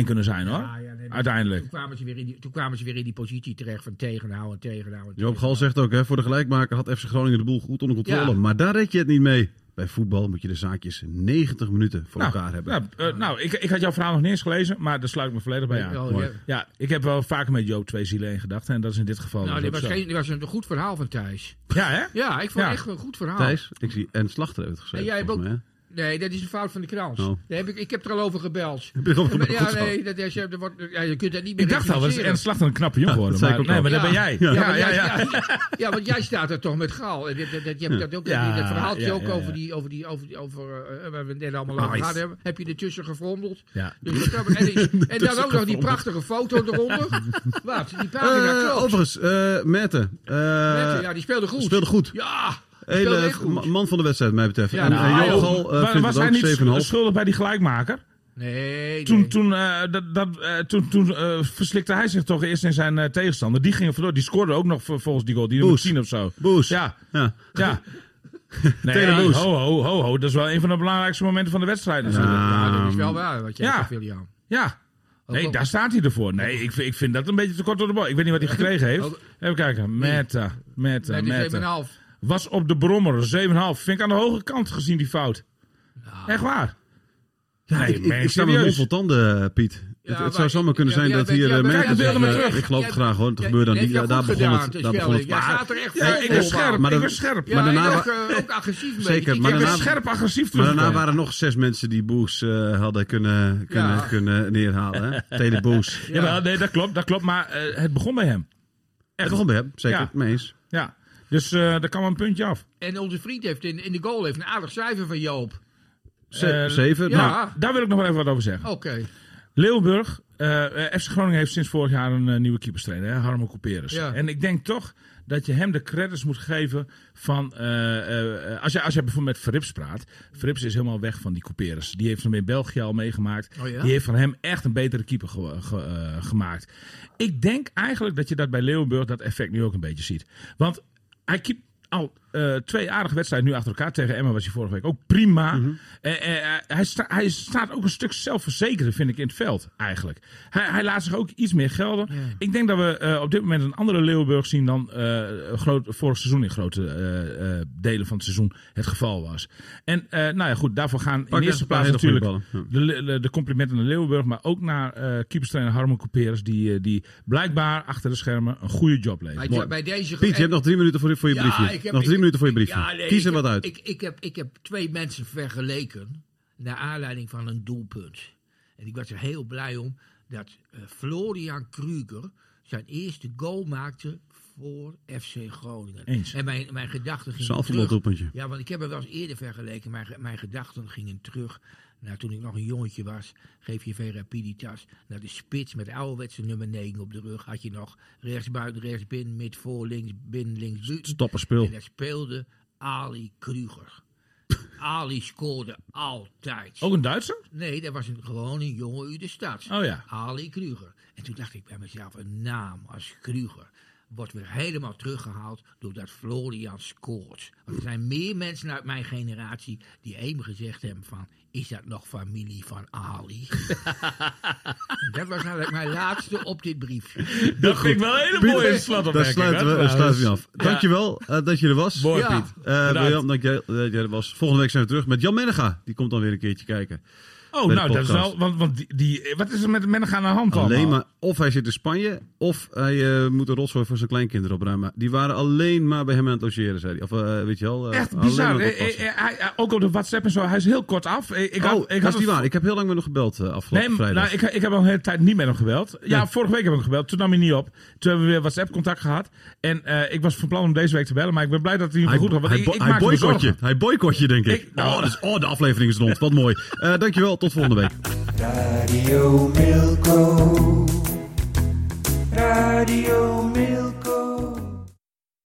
Speaker 3: 3-4-1 kunnen zijn hoor.
Speaker 4: Ja, ja, nee,
Speaker 3: Uiteindelijk.
Speaker 4: Toen kwamen, ze weer in die, toen kwamen ze weer in die positie terecht van tegenhouden, tegenhouden.
Speaker 6: Joop Gal zegt ook, hè, voor de gelijkmaker had FC Groningen de boel goed onder controle.
Speaker 4: Ja.
Speaker 6: Maar daar red je het niet mee. Bij voetbal moet je de zaakjes 90 minuten voor elkaar hebben.
Speaker 3: Nou, eh, nou ik, ik had jouw verhaal nog niet eens gelezen, maar daar sluit ik me volledig bij aan.
Speaker 4: Ja.
Speaker 3: Ja, ik heb wel vaker met Joop twee zielen in gedachten en dat is in dit geval
Speaker 4: Nou,
Speaker 3: dus
Speaker 4: dit was, geen, dit was een goed verhaal van Thijs.
Speaker 3: Ja, hè?
Speaker 4: Ja, ik vond
Speaker 3: Ja.
Speaker 4: het echt een goed verhaal.
Speaker 6: Thijs, ik zie en Slachter heeft het
Speaker 4: En jij hebt ook,
Speaker 6: mij,
Speaker 4: nee, dat is een fout van de krant.
Speaker 6: Oh.
Speaker 4: Daar heb ik, ik heb er al over gebeld.
Speaker 6: Je over
Speaker 4: Ja, nee, dat is, er wordt, ja, je kunt dat niet meer
Speaker 3: Ik dacht al, was
Speaker 4: rectificeren.
Speaker 3: en Slachter een knappe jongen geworden.
Speaker 6: dat zei
Speaker 3: Maar,
Speaker 6: ik ook
Speaker 3: nee, maar dat ben jij.
Speaker 6: Ja.
Speaker 3: Ja,
Speaker 4: want
Speaker 3: ja,
Speaker 4: jij-
Speaker 3: ja.
Speaker 4: ja, want jij staat er toch met Gal. En dit- dat- dat- Je hebt dat ook
Speaker 3: Ja,
Speaker 4: dat verhaaltje
Speaker 3: ja,
Speaker 4: ook
Speaker 3: ja, ja.
Speaker 4: over die, over die, over die, over, eh, waar we het net allemaal over
Speaker 3: Nice.
Speaker 4: gehad hebben. Heb je ertussen gefrommeld?
Speaker 3: Ja.
Speaker 4: Dus dat- (laughs) en, en dan ook nog die prachtige foto eronder. (laughs) Wat? Die pagina
Speaker 6: Eh,
Speaker 4: klopt.
Speaker 6: overigens, eh Merten. eh,
Speaker 4: Mensen, ja, die speelde goed.
Speaker 6: speelde goed.
Speaker 4: Ja,
Speaker 6: Hele man van de wedstrijd, mij betreft.
Speaker 4: Ja,
Speaker 6: en
Speaker 4: nou,
Speaker 6: eh,
Speaker 3: Was-
Speaker 6: vindt
Speaker 3: was
Speaker 6: het
Speaker 3: hij
Speaker 6: ook
Speaker 3: niet
Speaker 6: 7,5.
Speaker 3: schuldig bij die gelijkmaker?
Speaker 4: Nee,
Speaker 3: Toen,
Speaker 4: nee.
Speaker 3: toen, eh, dat, dat, eh, toen, toen eh, verslikte hij zich toch eerst in zijn eh, tegenstander. Die ging er vandoor. Die scoorde ook nog vol- volgens die goal. Die nummer
Speaker 6: Boes.
Speaker 3: 10 of zo.
Speaker 6: Boes.
Speaker 3: Ja,
Speaker 6: Ja.
Speaker 3: ja. (laughs) Nee,
Speaker 6: Taylor
Speaker 3: ja,
Speaker 6: Boes.
Speaker 3: ho, ho, ho, ho. Dat is wel een van de belangrijkste momenten van de wedstrijd natuurlijk.
Speaker 4: Ja, dat is wel waar wat jij
Speaker 3: Ja.
Speaker 4: William.
Speaker 3: Ja. Nee,
Speaker 4: Ook-
Speaker 3: daar staat hij ervoor. Nee, ik, vind- ik vind dat een beetje te kort door de bal. Ik weet niet wat hij gekregen heeft.
Speaker 4: Ook-
Speaker 3: Even kijken. Meta, meta,
Speaker 4: Nee, die is
Speaker 3: meta.
Speaker 4: 7,5.
Speaker 3: Was op de brommer, 7,5. Vind ik aan de hoge kant gezien die fout. Echt waar.
Speaker 6: Ja,
Speaker 3: Nee,
Speaker 6: ik, ik, sta met mond vol tanden, Piet.
Speaker 4: Ja,
Speaker 6: het, het zou
Speaker 4: maar-
Speaker 6: zomaar kunnen
Speaker 4: ja,
Speaker 6: zijn
Speaker 4: ja,
Speaker 6: dat hier
Speaker 4: ja,
Speaker 6: eh,
Speaker 4: maar
Speaker 6: eh,
Speaker 3: terug.
Speaker 6: Ik geloof
Speaker 4: Ja,
Speaker 6: het graag hoor. Het
Speaker 4: ja,
Speaker 6: gebeurde dan niet. Daar begon
Speaker 4: gedaan
Speaker 6: het. Daar begon het. Maar-
Speaker 4: staat er echt
Speaker 6: Ja, ik
Speaker 4: op.
Speaker 3: scherp,
Speaker 6: maar
Speaker 3: ik ben scherp.
Speaker 4: Ja,
Speaker 6: Maar daarna
Speaker 4: ook, eh, ook agressief.
Speaker 6: Zeker, maar daarna-
Speaker 3: scherp agressief
Speaker 6: Maar daarna
Speaker 3: teruggekomen.
Speaker 6: waren er nog zes mensen die Boes eh, hadden kunnen, kunnen,
Speaker 4: Ja.
Speaker 6: kunnen neerhalen. Hè? Taylor Boes.
Speaker 3: Ja, wel, nee, dat klopt, dat klopt. Maar het begon bij hem.
Speaker 6: Het begon bij hem, zeker.
Speaker 3: Ja.
Speaker 6: Mee eens.
Speaker 3: Ja. Dus eh daar kan wel een puntje af.
Speaker 4: En onze vriend heeft in, in de goal heeft een aardig cijfer van Joop.
Speaker 6: Ze-
Speaker 3: Eh,
Speaker 6: zeven.
Speaker 4: ja.
Speaker 6: Nou,
Speaker 3: daar wil ik nog wel even wat over zeggen.
Speaker 4: Oké.
Speaker 3: Leeuwburg, eh, FC Groningen heeft sinds vorig jaar een nieuwe keeperstrainer, hè, Harmo Couperus.
Speaker 4: Ja.
Speaker 3: En ik denk toch dat je hem de credits moet geven van... eh, eh, als, je, als je bijvoorbeeld met Frips praat. Frips is helemaal weg van die Couperus. Die heeft hem in België al meegemaakt.
Speaker 4: Oh ja?
Speaker 3: Die heeft van hem echt een betere keeper ge- ge- gemaakt. Ik denk eigenlijk dat je dat bij Leeuwburg dat effect nu ook een beetje ziet. Want hij keept al eh, twee aardige wedstrijden nu achter elkaar. Tegen Emma was hij vorige week ook prima.
Speaker 6: Mhm.
Speaker 3: Eh, eh, hij, sta- hij staat ook een stuk zelfverzekerder, vind ik, in het veld eigenlijk. Hij, hij laat zich ook iets meer gelden. Ik denk dat we eh, op dit moment een andere Leeuwenburg zien dan eh, groot, vorig seizoen in grote eh, eh, delen van het seizoen het geval was. En eh, nou ja, goed, daarvoor gaan
Speaker 6: Pak
Speaker 3: in eerste plaats natuurlijk de, de, de complimenten naar Leeuwenburg, maar ook naar eh keeperstrainer Harmon Couperus, die, die blijkbaar achter de schermen een goede job levert.
Speaker 4: Bij, bij deze
Speaker 6: Piet, je hebt nog drie minuten voor, je- voor je
Speaker 4: Ja,
Speaker 6: briefje.
Speaker 4: ik heb-
Speaker 6: nog drie
Speaker 4: ik-
Speaker 6: minuten voor je
Speaker 4: ik-
Speaker 6: briefje.
Speaker 4: ja, nee,
Speaker 6: Kies er
Speaker 4: heb-
Speaker 6: wat uit.
Speaker 4: Ik, ik, heb, ik heb twee mensen vergeleken naar aanleiding van een doelpunt. En ik was er heel blij om dat eh, Florian Kruger zijn eerste goal maakte voor FC Groningen.
Speaker 3: Eens.
Speaker 4: En mijn, mijn gedachten gingen terug. Ja, want ik heb hem wel eens eerder vergeleken. Mijn, mijn gedachten gingen terug naar toen ik nog een jongetje was. Geef je Vera Piditas naar de spits met ouderwetse nummer 9 op de rug. Had je nog rechts buiten, rechts binnen, mid voor, links binnen, links. En daar speelde Ali Kruger. (laughs) Ali scoorde altijd.
Speaker 3: Ook een Duitser?
Speaker 4: Nee, dat was een, gewoon een jongen uit de stad.
Speaker 3: Oh ja.
Speaker 4: Ali Kruger. En toen dacht ik bij mezelf, een naam als Kruger wordt weer helemaal teruggehaald doordat Florian scoort. Want er zijn meer mensen uit mijn generatie die even gezegd hebben van, is dat nog familie van Ali? (laughs) Dat was eigenlijk mijn laatste op dit briefje.
Speaker 3: Dat vind ik wel een hele
Speaker 6: Piet,
Speaker 3: mooie slotopmerking.
Speaker 6: sluiten we, sluiten we af. Dankjewel eh, dat je er was.
Speaker 3: Mooi,
Speaker 4: Ja.
Speaker 3: Piet.
Speaker 6: Eh. Jan, dank jij dat jij er was. Volgende week zijn we terug met Jan Mennega. Die komt dan weer een keertje kijken.
Speaker 3: Oh,
Speaker 6: de
Speaker 3: nou, dat is wel. Want, want die, die, wat is er met Menega aan de hand
Speaker 6: Alleen
Speaker 3: allemaal?
Speaker 6: maar, of hij zit in Spanje, of hij eh, moet een rotzooi voor zijn kleinkinderen opruimen. Die waren alleen maar bij hem aan het logeren, zei hij. Of eh, weet je wel. eh,
Speaker 3: Echt bizar. hij- ook op de WhatsApp en zo. Hij is heel kort af. Eh, Ik had,
Speaker 6: oh,
Speaker 3: ik
Speaker 6: dat is niet waar. Ik heb heel lang met hem gebeld afgelopen
Speaker 3: Nee,
Speaker 6: vrijdag.
Speaker 3: nou, ik, ik heb al een hele tijd niet met hem gebeld. Ja, vorige week heb ik hem gebeld. Toen nam hij niet op. Toen hebben we weer WhatsApp-contact gehad. En ik was van plan om deze week te bellen. Maar ik ben blij dat hij
Speaker 6: hij,
Speaker 3: goed
Speaker 6: hij,
Speaker 3: had. want
Speaker 6: bo- hij boycott je. Hij boycott je, denk ik.
Speaker 3: Ik- nou-
Speaker 6: oh, dus, oh, de aflevering is rond. Wat mooi. Dankjewel. Tot volgende week.
Speaker 5: Radio Milko. Radio Milko.